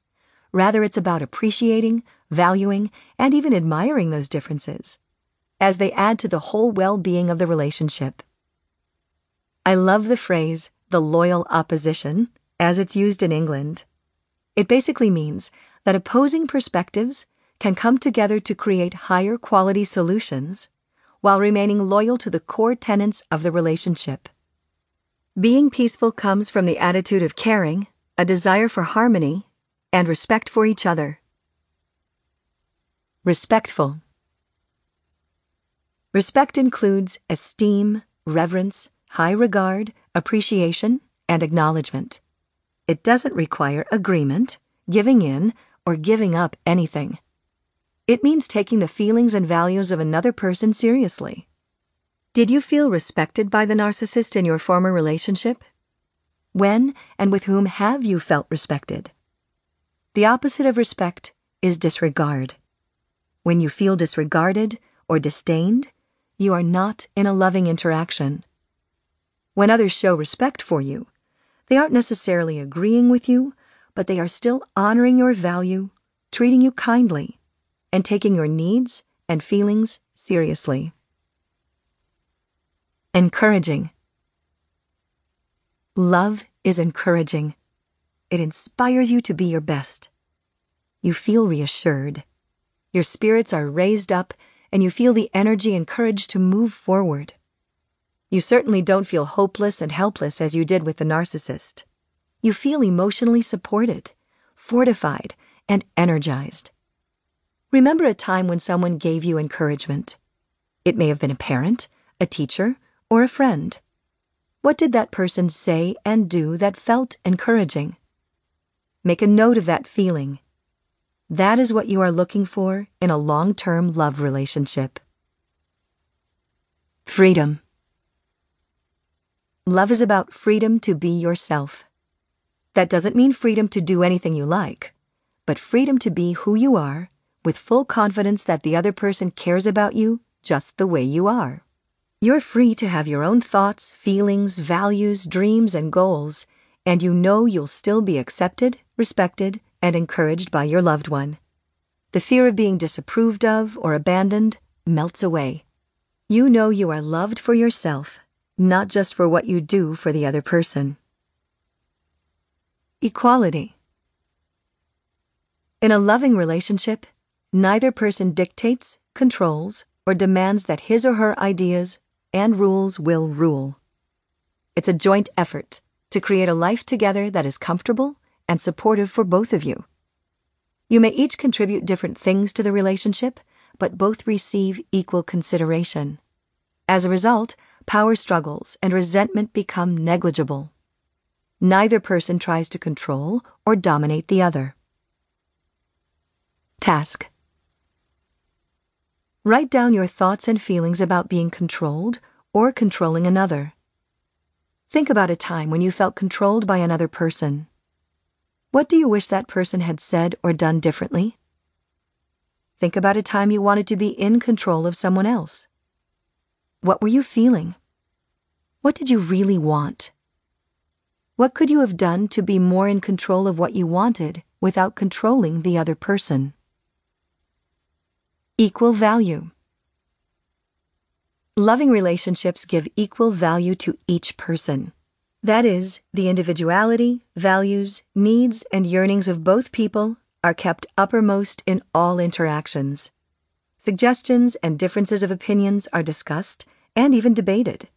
Rather, it's about appreciating, valuing, and even admiring those differences as they add to the whole well being of the relationship. I love the phrase, the loyal opposition, as it's used in England. It basically means that opposing perspectives can come together to create higher quality solutions while remaining loyal to the core tenets of the relationship. Being peaceful comes from the attitude of caring, a desire for harmony, and respect for each other. Respectful. Respect includes esteem, reverence, high regard, appreciation, and acknowledgement. It doesn't require agreement, giving in, or giving up anything. It means taking the feelings and values of another person seriously. Did you feel respected by the narcissist in your former relationship? When and with whom have you felt respected? The opposite of respect is disregard. When you feel disregarded or disdained, you are not in a loving interaction. When others show respect for you, they aren't necessarily agreeing with you, but they are still honoring your value, treating you kindly, and taking your needs and feelings seriously. Encouraging. Love is encouraging. It inspires you to be your best. You feel reassured. Your spirits are raised up and you feel the energy and courage to move forward. You certainly don't feel hopeless and helpless as you did with the narcissist. You feel emotionally supported, fortified, and energized. Remember a time when someone gave you encouragement. It may have been a parent, a teacher, or a friend. What did that person say and do that felt encouraging? Make a note of that feeling that is what you are looking for in a long term love relationship. Freedom. Love is about freedom to be yourself. That doesn't mean freedom to do anything you like, but freedom to be who you are with full confidence that the other person cares about you just the way you are. You're free to have your own thoughts, feelings, values, dreams, and goals, and you know you'll still be accepted, respected, and encouraged by your loved one. The fear of being disapproved of or abandoned melts away. You know you are loved for yourself, not just for what you do for the other person. Equality. In a loving relationship, neither person dictates, controls, or demands that his or her ideas and rules will rule. It's a joint effort to create a life together that is comfortable and supportive for both of you. You may each contribute different things to the relationship, but both receive equal consideration. As a result, power struggles and resentment become negligible. Neither person tries to control or dominate the other. Task Write down your thoughts and feelings about being controlled or controlling another. Think about a time when you felt controlled by another person. What do you wish that person had said or done differently? Think about a time you wanted to be in control of someone else. What were you feeling? What did you really want? What could you have done to be more in control of what you wanted without controlling the other person? Equal value. Loving relationships give equal value to each person. That is, the individuality, values, needs, and yearnings of both people are kept uppermost in all interactions. Suggestions and differences of opinions are discussed and even debated.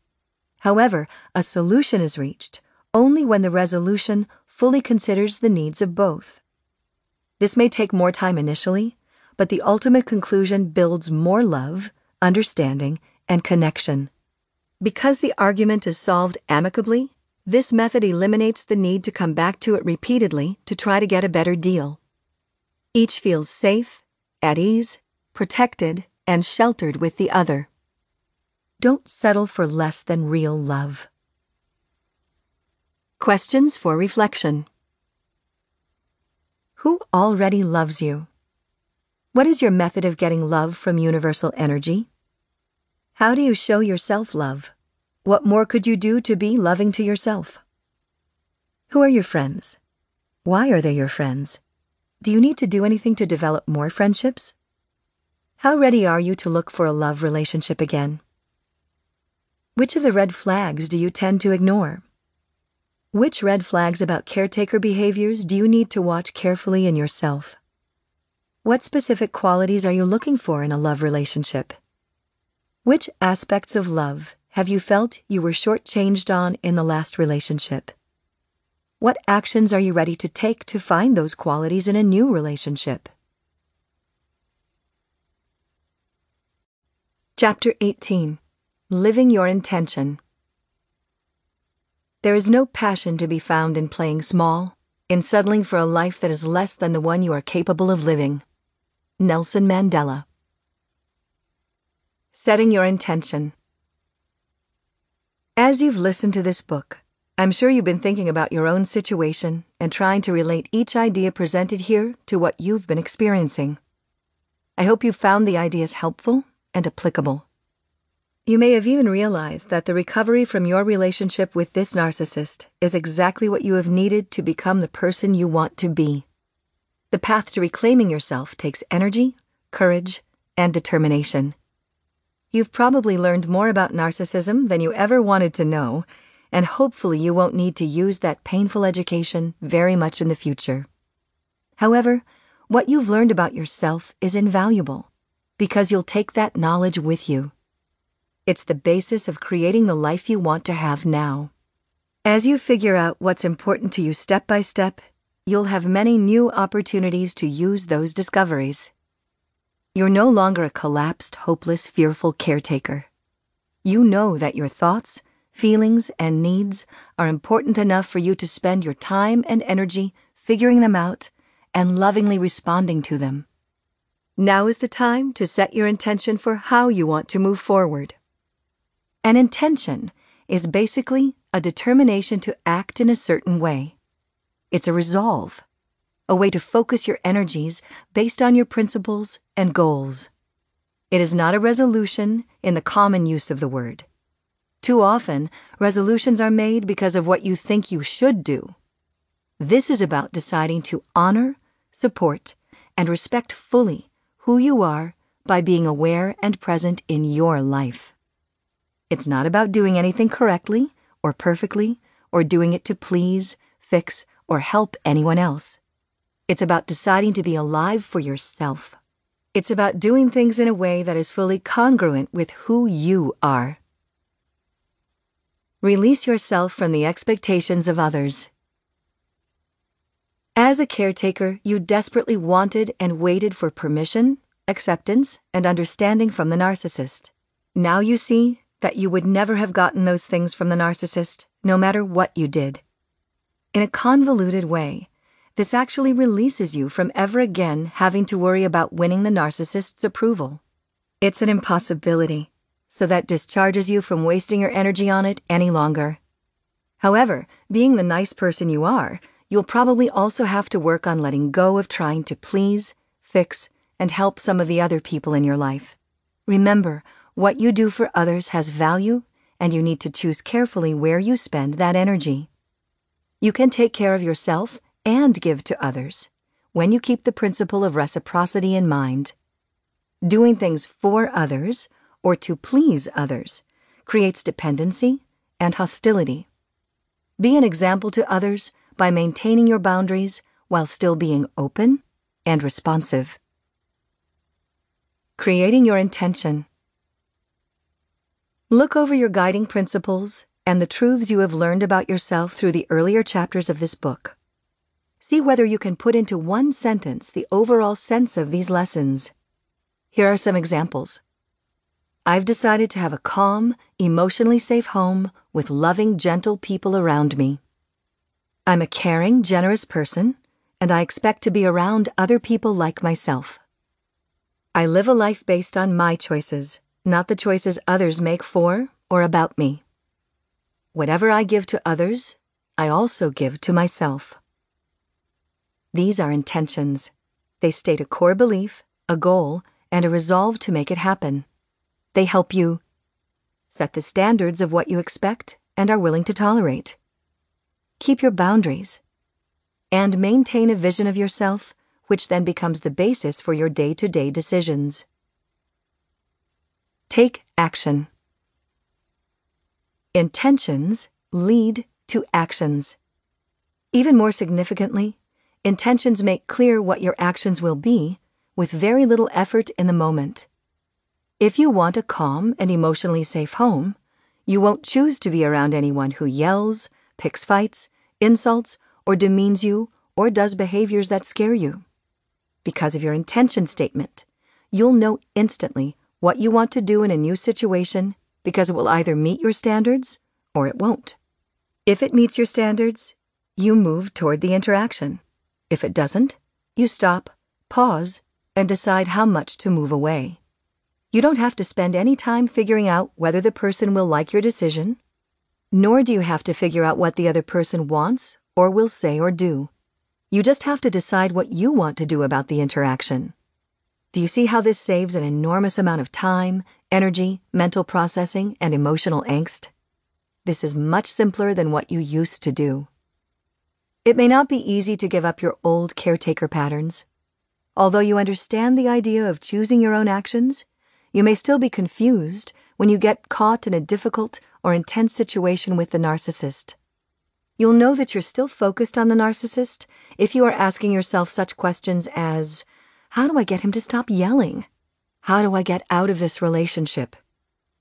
However, a solution is reached only when the resolution fully considers the needs of both. This may take more time initially, but the ultimate conclusion builds more love, understanding, and connection. Because the argument is solved amicably, this method eliminates the need to come back to it repeatedly to try to get a better deal. Each feels safe, at ease, protected, and sheltered with the other. Don't settle for less than real love. Questions for reflection. Who already loves you? What is your method of getting love from universal energy? How do you show yourself love? What more could you do to be loving to yourself? Who are your friends? Why are they your friends? Do you need to do anything to develop more friendships? How ready are you to look for a love relationship again? Which of the red flags do you tend to ignore? Which red flags about caretaker behaviors do you need to watch carefully in yourself? What specific qualities are you looking for in a love relationship? Which aspects of love have you felt you were shortchanged on in the last relationship? What actions are you ready to take to find those qualities in a new relationship? Chapter 18 Living Your Intention There is no passion to be found in playing small, in settling for a life that is less than the one you are capable of living. Nelson Mandela Setting Your Intention. As you've listened to this book, I'm sure you've been thinking about your own situation and trying to relate each idea presented here to what you've been experiencing. I hope you found the ideas helpful and applicable. You may have even realized that the recovery from your relationship with this narcissist is exactly what you have needed to become the person you want to be. The path to reclaiming yourself takes energy, courage, and determination. You've probably learned more about narcissism than you ever wanted to know, and hopefully you won't need to use that painful education very much in the future. However, what you've learned about yourself is invaluable because you'll take that knowledge with you. It's the basis of creating the life you want to have now. As you figure out what's important to you step by step, you'll have many new opportunities to use those discoveries. You're no longer a collapsed, hopeless, fearful caretaker. You know that your thoughts, feelings, and needs are important enough for you to spend your time and energy figuring them out and lovingly responding to them. Now is the time to set your intention for how you want to move forward. An intention is basically a determination to act in a certain way. It's a resolve a way to focus your energies based on your principles and goals. It is not a resolution in the common use of the word. Too often, resolutions are made because of what you think you should do. This is about deciding to honor, support, and respect fully who you are by being aware and present in your life. It's not about doing anything correctly or perfectly or doing it to please, fix, or help anyone else. It's about deciding to be alive for yourself. It's about doing things in a way that is fully congruent with who you are. Release yourself from the expectations of others. As a caretaker, you desperately wanted and waited for permission, acceptance, and understanding from the narcissist. Now you see that you would never have gotten those things from the narcissist, no matter what you did. In a convoluted way, this actually releases you from ever again having to worry about winning the narcissist's approval. It's an impossibility, so that discharges you from wasting your energy on it any longer. However, being the nice person you are, you'll probably also have to work on letting go of trying to please, fix, and help some of the other people in your life. Remember, what you do for others has value, and you need to choose carefully where you spend that energy. You can take care of yourself and give to others when you keep the principle of reciprocity in mind. Doing things for others or to please others creates dependency and hostility. Be an example to others by maintaining your boundaries while still being open and responsive. Creating your intention. Look over your guiding principles and the truths you have learned about yourself through the earlier chapters of this book. See whether you can put into one sentence the overall sense of these lessons. Here are some examples. I've decided to have a calm, emotionally safe home with loving, gentle people around me. I'm a caring, generous person, and I expect to be around other people like myself. I live a life based on my choices, not the choices others make for or about me. Whatever I give to others, I also give to myself. These are intentions. They state a core belief, a goal, and a resolve to make it happen. They help you set the standards of what you expect and are willing to tolerate. Keep your boundaries. And maintain a vision of yourself, which then becomes the basis for your day to day decisions. Take action. Intentions lead to actions. Even more significantly, intentions make clear what your actions will be with very little effort in the moment. If you want a calm and emotionally safe home, you won't choose to be around anyone who yells, picks fights, insults, or demeans you, or does behaviors that scare you. Because of your intention statement, you'll know instantly what you want to do in a new situation because it will either meet your standards or it won't. If it meets your standards, you move toward the interaction. If it doesn't, you stop, pause, and decide how much to move away. You don't have to spend any time figuring out whether the person will like your decision, nor do you have to figure out what the other person wants or will say or do. You just have to decide what you want to do about the interaction. Do you see how this saves an enormous amount of time, energy, mental processing, and emotional angst? This is much simpler than what you used to do. It may not be easy to give up your old caretaker patterns. Although you understand the idea of choosing your own actions, you may still be confused when you get caught in a difficult or intense situation with the narcissist. You'll know that you're still focused on the narcissist if you are asking yourself such questions as How do I get him to stop yelling? How do I get out of this relationship?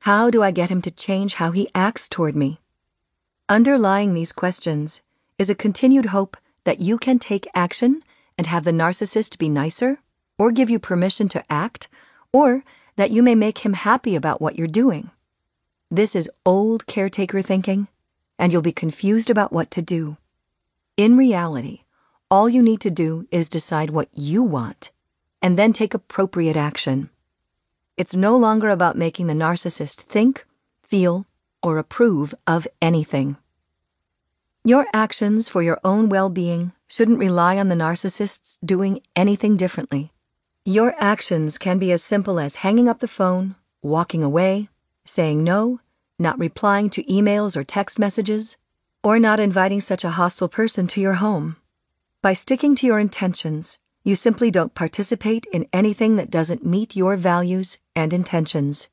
How do I get him to change how he acts toward me? Underlying these questions is a continued hope that you can take action and have the narcissist be nicer, or give you permission to act, or that you may make him happy about what you're doing. This is old caretaker thinking, and you'll be confused about what to do. In reality, all you need to do is decide what you want, and then take appropriate action. It's no longer about making the narcissist think, feel, or approve of anything. Your actions for your own well being shouldn't rely on the narcissist's doing anything differently. Your actions can be as simple as hanging up the phone, walking away, saying no, not replying to emails or text messages, or not inviting such a hostile person to your home. By sticking to your intentions, you simply don't participate in anything that doesn't meet your values and intentions.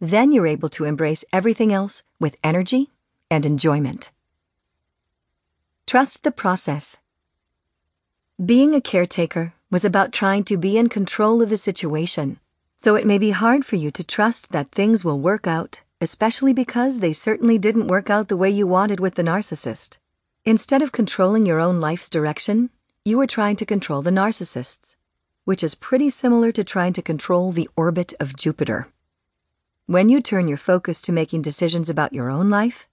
Then you're able to embrace everything else with energy and enjoyment. Trust the process. Being a caretaker was about trying to be in control of the situation, so it may be hard for you to trust that things will work out, especially because they certainly didn't work out the way you wanted with the narcissist. Instead of controlling your own life's direction, you were trying to control the narcissist's, which is pretty similar to trying to control the orbit of Jupiter. When you turn your focus to making decisions about your own life,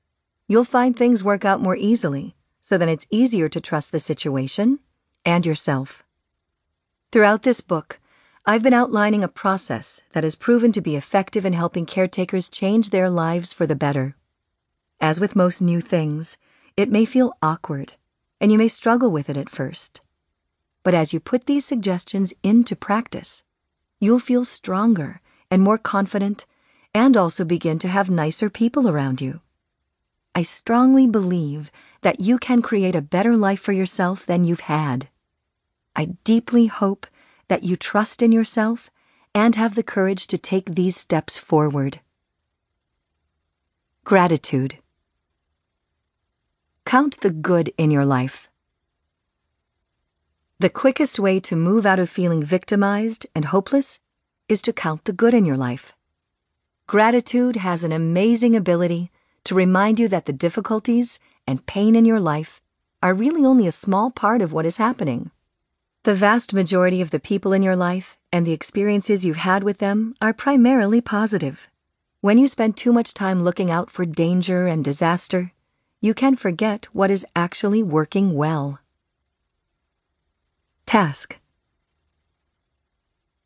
you'll find things work out more easily, so then it's easier to trust the situation and yourself. Throughout this book, I've been outlining a process that has proven to be effective in helping caretakers change their lives for the better. As with most new things, it may feel awkward, and you may struggle with it at first. But as you put these suggestions into practice, you'll feel stronger and more confident, and also begin to have nicer people around you. I strongly believe that you can create a better life for yourself than you've had. I deeply hope that you trust in yourself and have the courage to take these steps forward. Gratitude. Count the good in your life. The quickest way to move out of feeling victimized and hopeless is to count the good in your life. Gratitude has an amazing ability to remind you that the difficulties and pain in your life are really only a small part of what is happening. The vast majority of the people in your life and the experiences you've had with them are primarily positive. When you spend too much time looking out for danger and disaster, you can forget what is actually working well. Task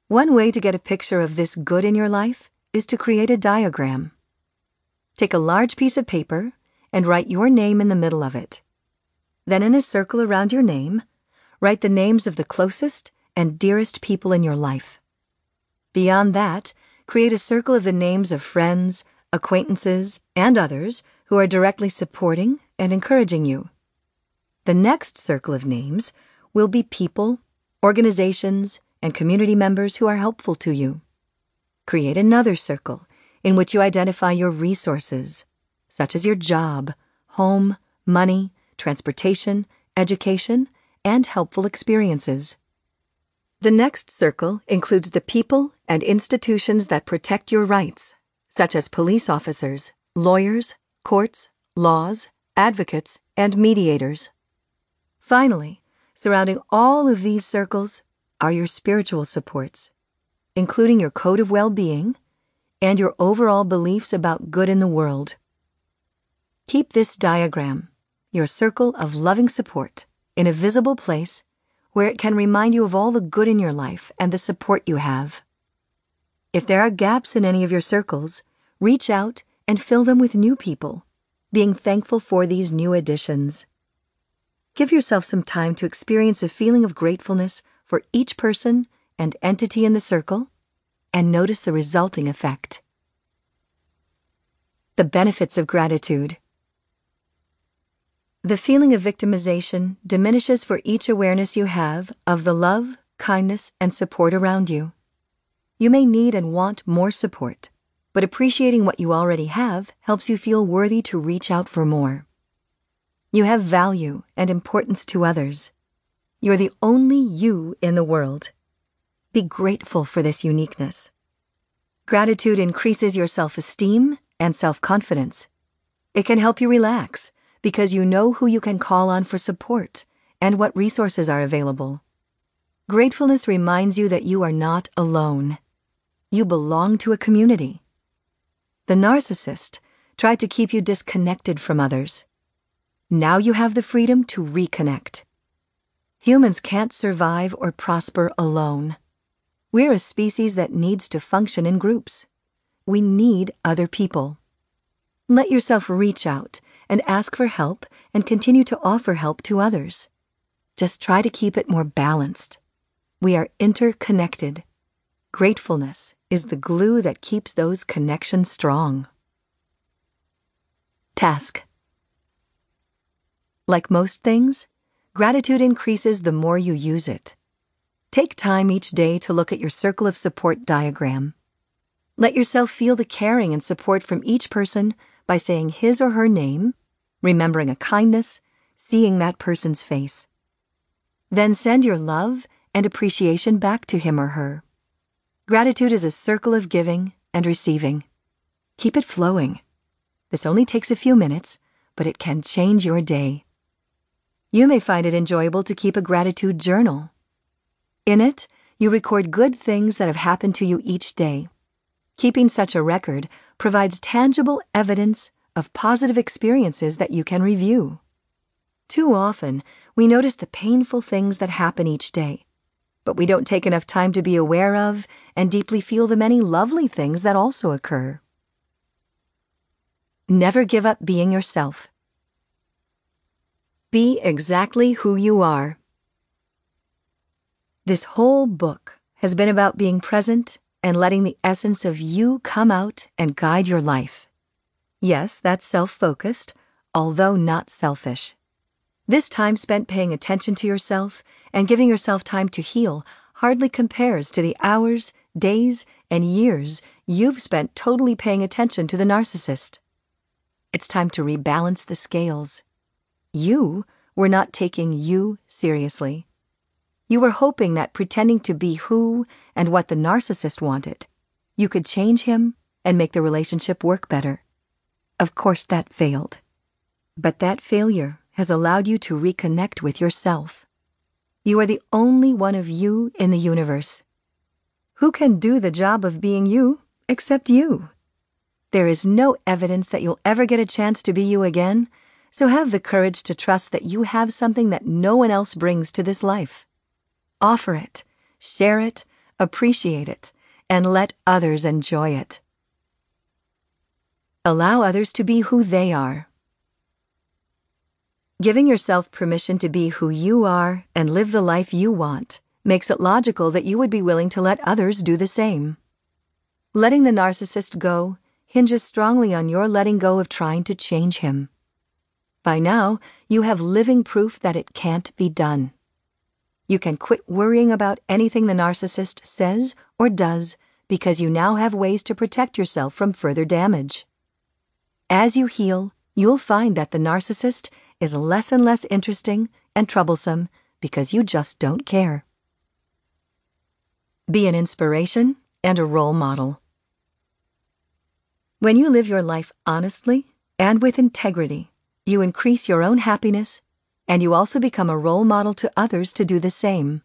One way to get a picture of this good in your life is to create a diagram. Take a large piece of paper and write your name in the middle of it. Then, in a circle around your name, write the names of the closest and dearest people in your life. Beyond that, create a circle of the names of friends, acquaintances, and others who are directly supporting and encouraging you. The next circle of names will be people, organizations, and community members who are helpful to you. Create another circle in which you identify your resources, such as your job, home, money, transportation, education, and helpful experiences. The next circle includes the people and institutions that protect your rights, such as police officers, lawyers, courts, laws, advocates, and mediators. Finally, surrounding all of these circles are your spiritual supports, including your code of well being and your overall beliefs about good in the world. Keep this diagram, your circle of loving support, in a visible place where it can remind you of all the good in your life and the support you have. If there are gaps in any of your circles, reach out and fill them with new people, being thankful for these new additions. Give yourself some time to experience a feeling of gratefulness for each person and entity in the circle and notice the resulting effect. The benefits of gratitude. The feeling of victimization diminishes for each awareness you have of the love, kindness, and support around you. You may need and want more support, but appreciating what you already have helps you feel worthy to reach out for more. You have value and importance to others. You're the only you in the world. Be grateful for this uniqueness. Gratitude increases your self esteem and self confidence. It can help you relax because you know who you can call on for support and what resources are available. Gratefulness reminds you that you are not alone. You belong to a community. The narcissist tried to keep you disconnected from others. Now you have the freedom to reconnect. Humans can't survive or prosper alone. We're a species that needs to function in groups. We need other people. Let yourself reach out and ask for help and continue to offer help to others. Just try to keep it more balanced. We are interconnected. Gratefulness is the glue that keeps those connections strong. Task Like most things, gratitude increases the more you use it. Take time each day to look at your circle of support diagram. Let yourself feel the caring and support from each person by saying his or her name, remembering a kindness, seeing that person's face. Then send your love and appreciation back to him or her. Gratitude is a circle of giving and receiving. Keep it flowing. This only takes a few minutes, but it can change your day. You may find it enjoyable to keep a gratitude journal in it, you record good things that have happened to you each day. Keeping such a record provides tangible evidence of positive experiences that you can review. Too often, we notice the painful things that happen each day, but we don't take enough time to be aware of and deeply feel the many lovely things that also occur. Never give up being yourself. Be exactly who you are. This whole book has been about being present and letting the essence of you come out and guide your life. Yes, that's self focused, although not selfish. This time spent paying attention to yourself and giving yourself time to heal hardly compares to the hours, days, and years you've spent totally paying attention to the narcissist. It's time to rebalance the scales. You were not taking you seriously. You were hoping that pretending to be who and what the narcissist wanted, you could change him and make the relationship work better. Of course, that failed. But that failure has allowed you to reconnect with yourself. You are the only one of you in the universe. Who can do the job of being you except you? There is no evidence that you'll ever get a chance to be you again, so have the courage to trust that you have something that no one else brings to this life. Offer it, share it, appreciate it, and let others enjoy it. Allow others to be who they are. Giving yourself permission to be who you are and live the life you want makes it logical that you would be willing to let others do the same. Letting the narcissist go hinges strongly on your letting go of trying to change him. By now, you have living proof that it can't be done. You can quit worrying about anything the narcissist says or does because you now have ways to protect yourself from further damage. As you heal, you'll find that the narcissist is less and less interesting and troublesome because you just don't care. Be an inspiration and a role model. When you live your life honestly and with integrity, you increase your own happiness and you also become a role model to others to do the same.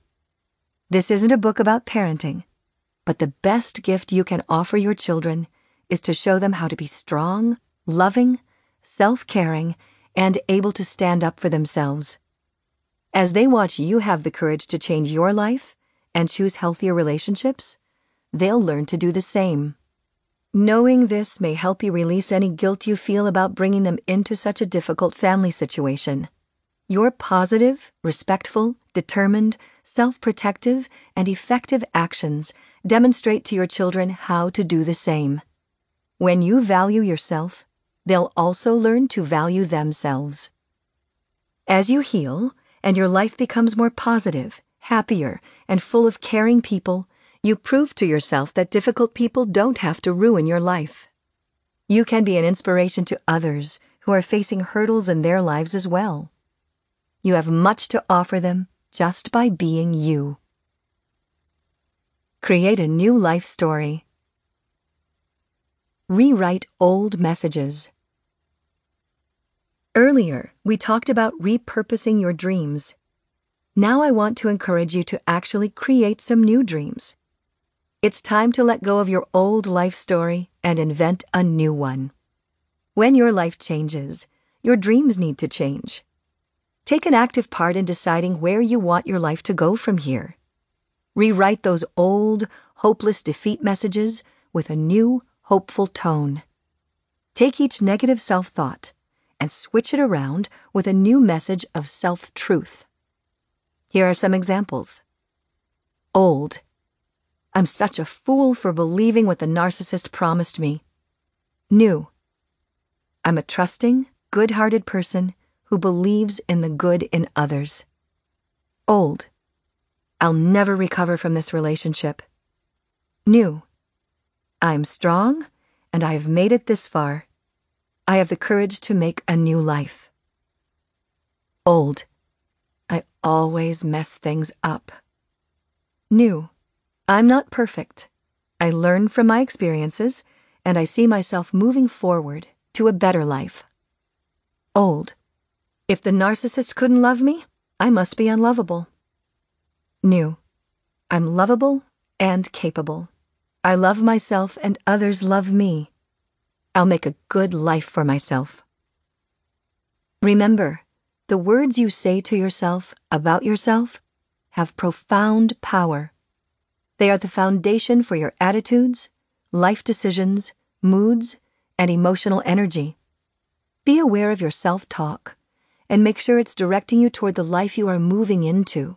This isn't a book about parenting, but the best gift you can offer your children is to show them how to be strong, loving, self caring, and able to stand up for themselves. As they watch you have the courage to change your life and choose healthier relationships, they'll learn to do the same. Knowing this may help you release any guilt you feel about bringing them into such a difficult family situation. Your positive, respectful, determined, self protective, and effective actions demonstrate to your children how to do the same. When you value yourself, they'll also learn to value themselves. As you heal and your life becomes more positive, happier, and full of caring people, you prove to yourself that difficult people don't have to ruin your life. You can be an inspiration to others who are facing hurdles in their lives as well. You have much to offer them just by being you. Create a new life story. Rewrite old messages. Earlier, we talked about repurposing your dreams. Now I want to encourage you to actually create some new dreams. It's time to let go of your old life story and invent a new one. When your life changes, your dreams need to change. Take an active part in deciding where you want your life to go from here. Rewrite those old, hopeless defeat messages with a new, hopeful tone. Take each negative self thought and switch it around with a new message of self truth. Here are some examples. Old. I'm such a fool for believing what the narcissist promised me. New. I'm a trusting, good hearted person who believes in the good in others. Old. I'll never recover from this relationship. New. I'm strong and I have made it this far. I have the courage to make a new life. Old. I always mess things up. New. I'm not perfect. I learn from my experiences and I see myself moving forward to a better life. Old. If the narcissist couldn't love me, I must be unlovable. New. I'm lovable and capable. I love myself and others love me. I'll make a good life for myself. Remember, the words you say to yourself about yourself have profound power. They are the foundation for your attitudes, life decisions, moods, and emotional energy. Be aware of your self talk and make sure it's directing you toward the life you are moving into,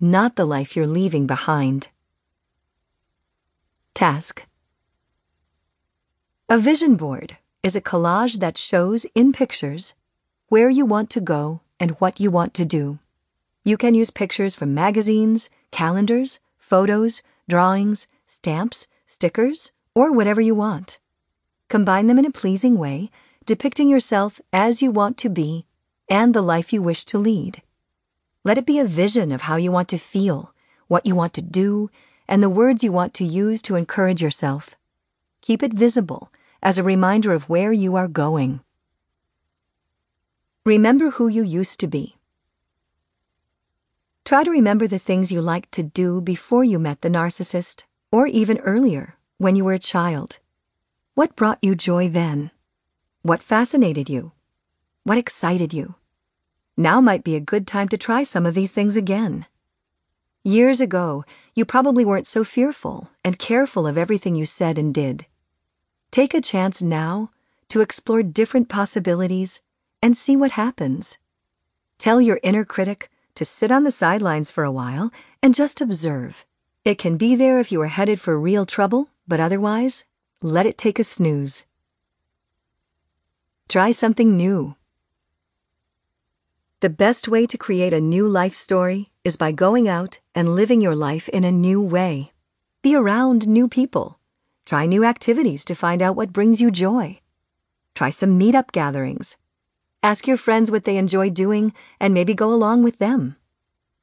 not the life you're leaving behind. Task A vision board is a collage that shows in pictures where you want to go and what you want to do. You can use pictures from magazines, calendars, photos, drawings, stamps, stickers, or whatever you want. Combine them in a pleasing way, depicting yourself as you want to be and the life you wish to lead. Let it be a vision of how you want to feel, what you want to do, and the words you want to use to encourage yourself. Keep it visible as a reminder of where you are going. Remember who you used to be. Try to remember the things you liked to do before you met the narcissist, or even earlier, when you were a child. What brought you joy then? What fascinated you? What excited you? Now might be a good time to try some of these things again. Years ago, you probably weren't so fearful and careful of everything you said and did. Take a chance now to explore different possibilities and see what happens. Tell your inner critic to sit on the sidelines for a while and just observe. It can be there if you are headed for real trouble, but otherwise, let it take a snooze. Try something new. The best way to create a new life story is by going out and living your life in a new way. Be around new people. Try new activities to find out what brings you joy. Try some meetup gatherings. Ask your friends what they enjoy doing and maybe go along with them.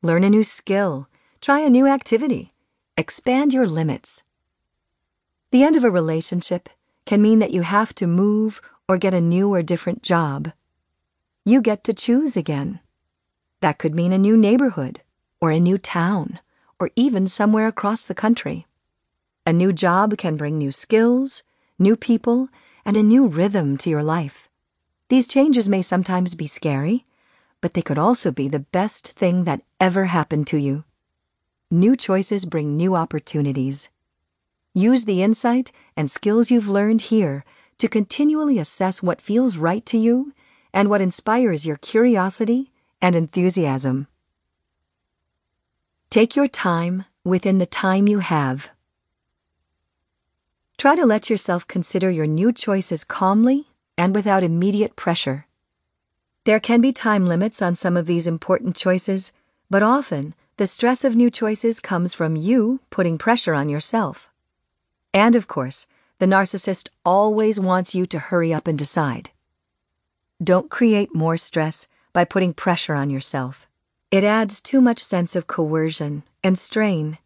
Learn a new skill. Try a new activity. Expand your limits. The end of a relationship can mean that you have to move or get a new or different job. You get to choose again. That could mean a new neighborhood, or a new town, or even somewhere across the country. A new job can bring new skills, new people, and a new rhythm to your life. These changes may sometimes be scary, but they could also be the best thing that ever happened to you. New choices bring new opportunities. Use the insight and skills you've learned here to continually assess what feels right to you and what inspires your curiosity and enthusiasm. Take your time within the time you have. Try to let yourself consider your new choices calmly and without immediate pressure. There can be time limits on some of these important choices, but often the stress of new choices comes from you putting pressure on yourself. And of course, the narcissist always wants you to hurry up and decide. Don't create more stress by putting pressure on yourself. It adds too much sense of coercion and strain.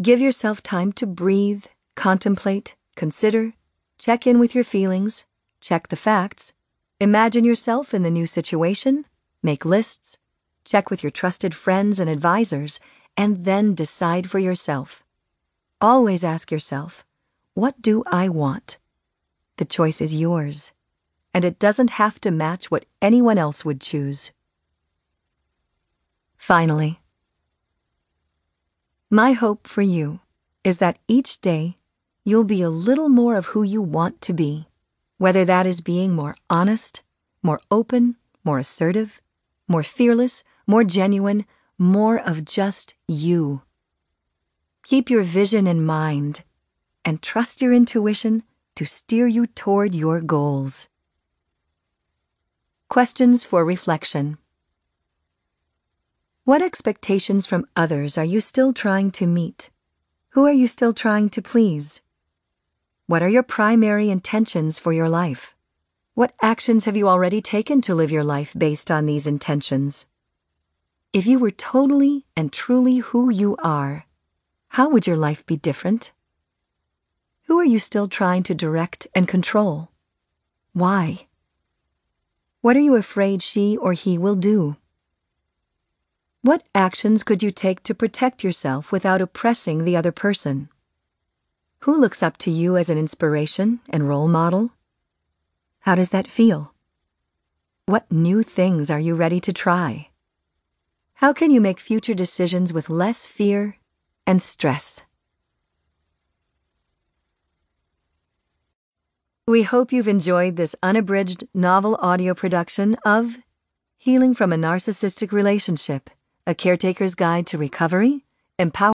Give yourself time to breathe, contemplate, consider, check in with your feelings, check the facts, imagine yourself in the new situation, make lists, check with your trusted friends and advisors, and then decide for yourself. Always ask yourself, what do I want? The choice is yours, and it doesn't have to match what anyone else would choose. Finally, my hope for you is that each day you'll be a little more of who you want to be whether that is being more honest, more open, more assertive, more fearless, more genuine, more of just you. Keep your vision in mind and trust your intuition to steer you toward your goals. Questions for reflection. What expectations from others are you still trying to meet? Who are you still trying to please? What are your primary intentions for your life? What actions have you already taken to live your life based on these intentions? If you were totally and truly who you are, how would your life be different? Who are you still trying to direct and control? Why? What are you afraid she or he will do? What actions could you take to protect yourself without oppressing the other person? Who looks up to you as an inspiration and role model? How does that feel? What new things are you ready to try? How can you make future decisions with less fear and stress? We hope you've enjoyed this unabridged novel audio production of Healing from a Narcissistic Relationship, a Caretaker's Guide to Recovery, Empower